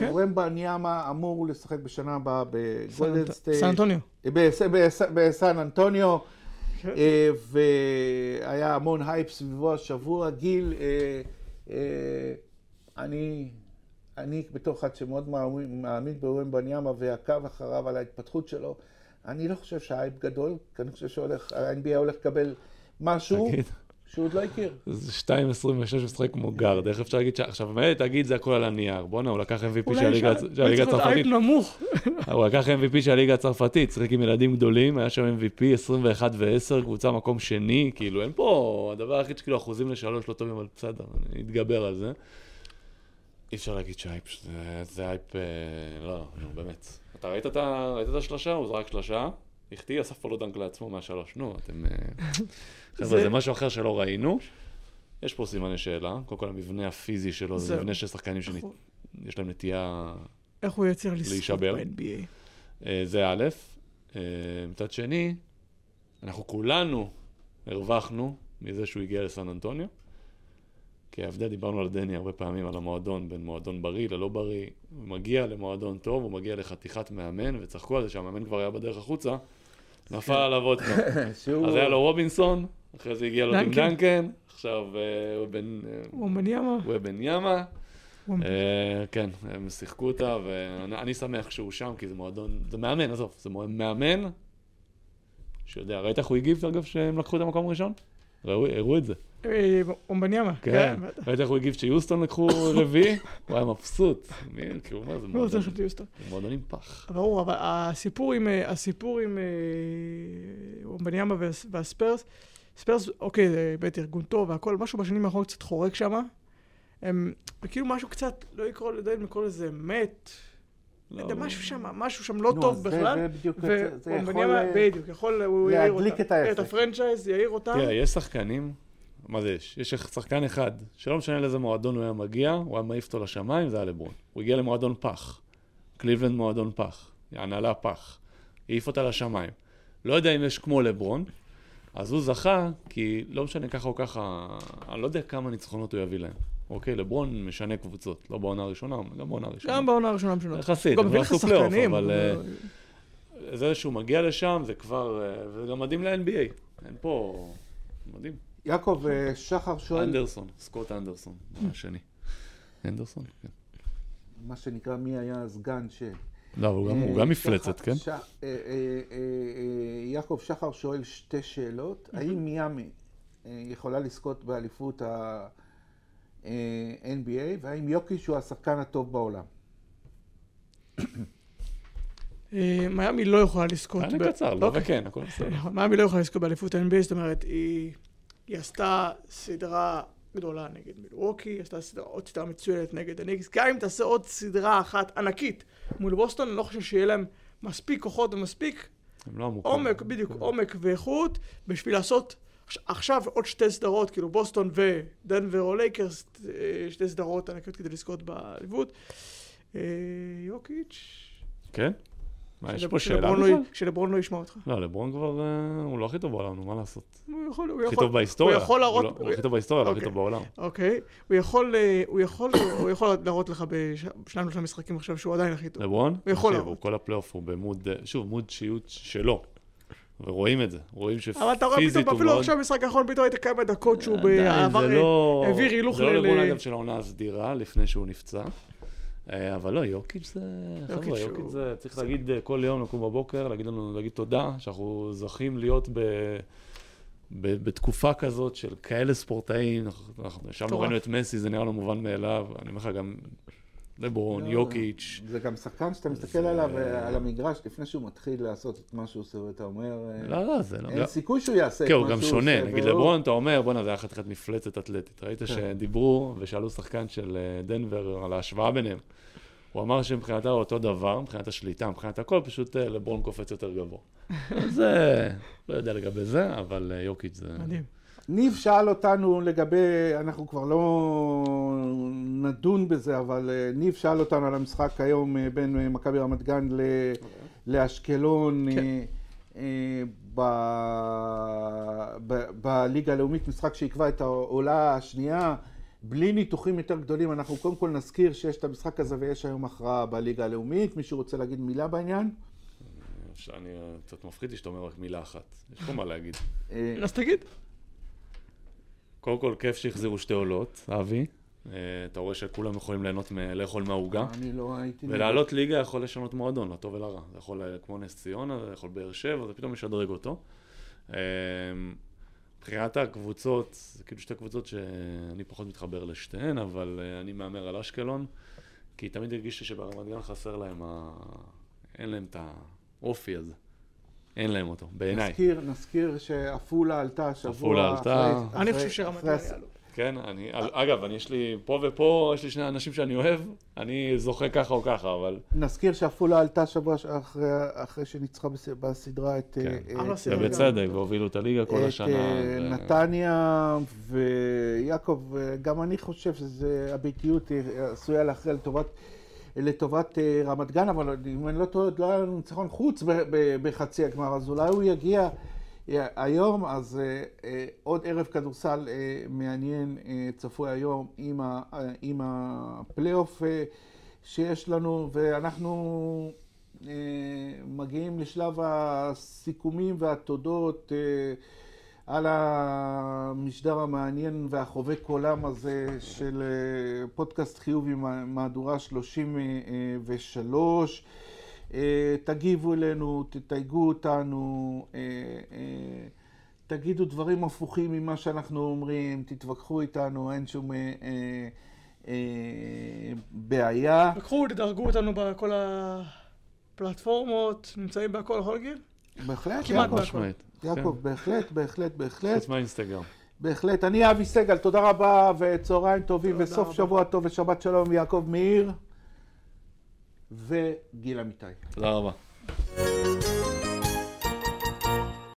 כן. ומבניאמה אמור לשחק בשנה הבאה בגולדן סטייט. סן אנטוניו. בס- בס- בסן אנטוניו, כן. והיה המון הייפ סביבו השבוע. גיל, אני, אני בתור אחד שמאוד מאמין בוומבניאמה ועקב אחריו על ההתפתחות שלו, אני לא חושב שההייפ גדול, כי אני חושב שה-NBA הולך לקבל משהו תגיד, שהוא עוד לא הכיר. זה 2.26 משחק כמו גארד, איך אפשר להגיד ש... עכשיו, מילא תגיד זה הכל על הנייר. בואנה, הוא לקח MVP של אולי הליגה של הליגה צריך להיות הצרפתית. הייפ נמוך. הוא לקח MVP של הליגה הצרפתית, שיחק עם ילדים גדולים, היה שם MVP 21 ו-10, קבוצה מקום שני, כאילו אין פה, הדבר היחיד שכאילו אחוזים לשלוש לא טובים, אבל בסדר, אני אתגבר על זה. אי אפשר להגיד שהייפ, זה, זה הייפ, אה, לא, נו באמת. אתה ראית את, ה- ראית את השלושה? הוא זרק שלושה, החטיא, אסף follow dunk לעצמו מהשלוש, נו, אתם... אה, חבר'ה, זה- משהו אחר שלא ראינו. יש פה סימני שאלה, קודם כל המבנה הפיזי שלו, זה. מבנה של שחקנים שיש להם נטייה איך הוא יצליח לשרוד להישבר. ב-NBA? אה, זה א', מצד שני, אנחנו כולנו הרווחנו מזה שהוא הגיע לסן אנטוניו, כי ההבדל, דיברנו על דני הרבה פעמים, על המועדון, בין מועדון בריא ללא בריא, הוא מגיע למועדון טוב, הוא מגיע לחתיכת מאמן, וצחקו על זה שהמאמן כבר היה בדרך החוצה, נפל עליו עוד פעם. אז היה לו רובינסון, אחרי זה הגיע לו עם דנקן. עכשיו אה, הוא בן... אה, הוא מניאמה? הוא בן ימה. אה, כן, הם שיחקו אותה, ואני אני שמח שהוא שם, כי זה מועדון, זה מאמן, עזוב, זה מאמן שיודע, ראית איך הוא הגיב, אגב, שהם לקחו את המקום הראשון? ראו- הראו את זה. אה, אומבניאמה. כן, בטח. ראית איך הוא הגיב כשיוסטון לקחו רביעי? הוא היה מבסוט. מי, כאילו, מה זה לא מועדון? עם פח. ברור, אבל הסיפור עם, אה, עם אה, אומבניאמה והס- והספרס, ספרס, אוקיי, זה באמת ארגון טוב והכל, משהו בשנים האחרונות קצת חורק שם. הם, כאילו משהו קצת, לא לקרוא, לא יודע אם לקרוא לזה מת, לא יודע, משהו שם, משהו שם לא טוב בכלל. זה בדיוק, זה- יכול... אה, בדיוק, יכול, הוא יעיר להדליק. את העסק. את הפרנצ'ייז, יעיר אותם. תראה, יש שחקנים, מה זה יש? יש שחקן אחד, שלא משנה לאיזה מועדון הוא היה מגיע, הוא היה מעיף אותו לשמיים, זה היה לברון. הוא הגיע למועדון פח. קליבלנד מועדון פח. הנהלה פח. העיף אותה לשמיים. לא יודע אם יש כמו לברון, אז הוא זכה, כי לא משנה ככה או ככה, אני לא יודע כמה ניצחונות הוא יביא להם. אוקיי, לברון משנה קבוצות, לא בעונה הראשונה, גם בעונה הראשונה. גם בעונה הראשונה משנות. יחסית, לא לך עשו פלייאוף. אבל... אה, אבל- זה שהוא מגיע לשם, זה כבר... אה, וזה גם מדהים ל-NBA. אין פה... מדהים. יעקב, אה, שחר שואל, אנדרסון, סקוט אנדרסון, השני. אנדרסון? כן. מה שנקרא, מי היה הסגן ש... לא, הוא גם- הוא אה, גם מפלצת, כן? ש- אה, אה, אה, אה, יעקב שחר שואל שתי שאלות. האם מיאמי אה, יכולה לזכות באליפות ה-NBA, והאם יוקיש הוא השחקן הטוב בעולם? אה, מיאמי לא יכולה לזכות. היה לי קצר, לא אוקיי. וכן, הכל בסדר. מיאמי לא יכולה לזכות באליפות ה-NBA, זאת אומרת, היא, היא עשתה סדרה גדולה נגד מילווקי, היא עשתה סדרה, עוד סדרה מצוינת נגד הניקס, גם אם תעשה עוד סדרה אחת ענקית מול בוסטון, אני לא חושב שיהיה להם מספיק כוחות ומספיק לא. עומק, בדיוק, עומק ואיכות, בשביל לעשות עכש- עכשיו עוד שתי סדרות, כאילו בוסטון ודנבר או לייקרס, אה, שתי סדרות ענקיות כדי לזכות באליפות. אה, יוקיץ', כן? מה, יש פה שאלה שלברון לא- בכלל? שלברון לא ישמע אותך. לא, לברון כבר, אה, הוא לא הכי טוב בעולם, נו, מה לעשות? הוא יכול, הוא הכי יכול, טוב בהיסטוריה. הוא יכול להראות- לא- הוא הכי טוב בהיסטוריה, לא הכי אוקיי. טוב בעולם. אוקיי, הוא יכול, אה, הוא יכול, הוא יכול להראות לך בשניים שלושה משחקים עכשיו שהוא עדיין הכי טוב. לברון? הוא יכול להראות. הוא כל הפלייאוף הוא במוד, אה, שוב, מוד שיוט שלו. ורואים את זה, רואים שפיזית אבל אתה רואה פתאום, הוא אפילו מאוד... עכשיו במשחק האחרון, פתאום היית כמה דקות שהוא בעבר, זה לא... העביר הילוך זה לא ל- לברון ל- אגב של העונה הסדירה, לפני שהוא נפצע. אה, אבל לא, יוקיץ' זה... חבר'ה, הוא- יוקיץ' זה... צריך להגיד אה, כל יום, לקום בבוקר, להגיד לנו, להגיד תודה, שאנחנו זוכים להיות ב... ב- בתקופה כזאת של כאלה ספורטאים, אנחנו- אנחנו ישבנו. ראינו את מסי, זה נראה לו מובן מאליו, אני אומר לך גם לברון, לא, יוקיץ', זה גם שחקן שאתה מסתכל עליו אה, על המגרש לפני שהוא מתחיל לעשות את מה שהוא עושה, ואתה אומר, אה, לא, לא, זה לא... אין סיכוי שהוא יעשה את כן, מה הוא שהוא גם עושה. שונה, נגיד לברון, אתה אומר, בואנה, זה היה חתיכת מפלצת אתלטית. ראית כן. שדיברו ושאלו שחקן של אה, דנבר על ההשוואה ביניהם. הוא אמר שמבחינתה הוא אותו דבר, מבחינת השליטה, מבחינת הכל, פשוט לברון קופץ יותר גבוה. אז אה, לא יודע לגבי זה, אבל יוקיץ' זה... מדהים. ניב שאל אותנו לגבי, אנחנו כבר לא נדון בזה, אבל אה, ניב שאל אותנו על המשחק היום אה, בין אה, מכבי רמת גן ל- לאשקלון כן. ב- ב- בליגה הלאומית, משחק שיקבע את העולה השנייה. בלי ניתוחים יותר גדולים, אנחנו קודם כל נזכיר שיש את המשחק הזה ויש היום הכרעה בליגה הלאומית. מישהו רוצה להגיד מילה בעניין? אני אה, קצת מפחיד לי שאתה אומר רק מילה אחת. יש פה מה להגיד. אז תגיד. קודם כל, כיף שהחזירו שתי עולות, אבי. אה, אתה רואה שכולם יכולים ליהנות מ- לאכול מהעוגה. אני לא הייתי... ולעלות ליגה יכול לשנות מועדון, לטוב ולרע. זה יכול אה, כמו נס ציונה, זה יכול באר שבע, זה פתאום משדרג אותו. אה, מבחינת הקבוצות, זה כאילו שתי קבוצות שאני פחות מתחבר לשתיהן, אבל אה, אני מהמר על אשקלון, כי תמיד הרגיש לי שברמת גן חסר להם, ה... אין להם את האופי הזה. אין להם אותו, בעיניי. נזכיר, נזכיר שעפולה עלתה השבוע. עפולה עלתה. אחרי- אני חושב שרמת גן יעלו. כן, אני, אגב, אני יש לי, פה ופה, יש לי שני אנשים שאני אוהב, אני זוכה ככה או ככה, אבל... נזכיר שעפולה עלתה שבוע אחרי, אחרי שניצחה בס- בסדרה את, כן. אה, את. אה, ובצדק, והובילו את הליגה כל את השנה. אה, ו- נתניה ויעקב, אה, גם אני חושב שהביתיות אה, עשויה להכריע לטובת, לטובת אה, רמת גן, אבל אם אני לא טועה, עוד לא היה לנו ניצחון חוץ בחצי הגמר, אז אולי הוא יגיע אה, היום, אז אה, עוד ערב כדורסל מעניין צפוי היום עם, הפלייאוף שיש לנו, ואנחנו מגיעים לשלב הסיכומים והתודות על המשדר המעניין והחובק עולם הזה של אה, פודקאסט חיובי מה- מהדורה 33. אה, תגיבו אלינו, תתייגו אותנו, אה, תגידו דברים הפוכים ממה שאנחנו אומרים, תתווכחו איתנו, אין שום בעיה. לקחו, תדרגו אותנו בכל הפלטפורמות, נמצאים בהכל, יכול להגיד? בהחלט, כמעט יעקב. יעקב, בהחלט, בהחלט, כן. בהחלט, חוץ מהאינסטגרם. בהחלט. אני אבי סגל, תודה רבה וצהריים טובים וסוף. שבוע טוב ושבת שלום, יעקב מאיר וגיל אמיתי. תודה רבה.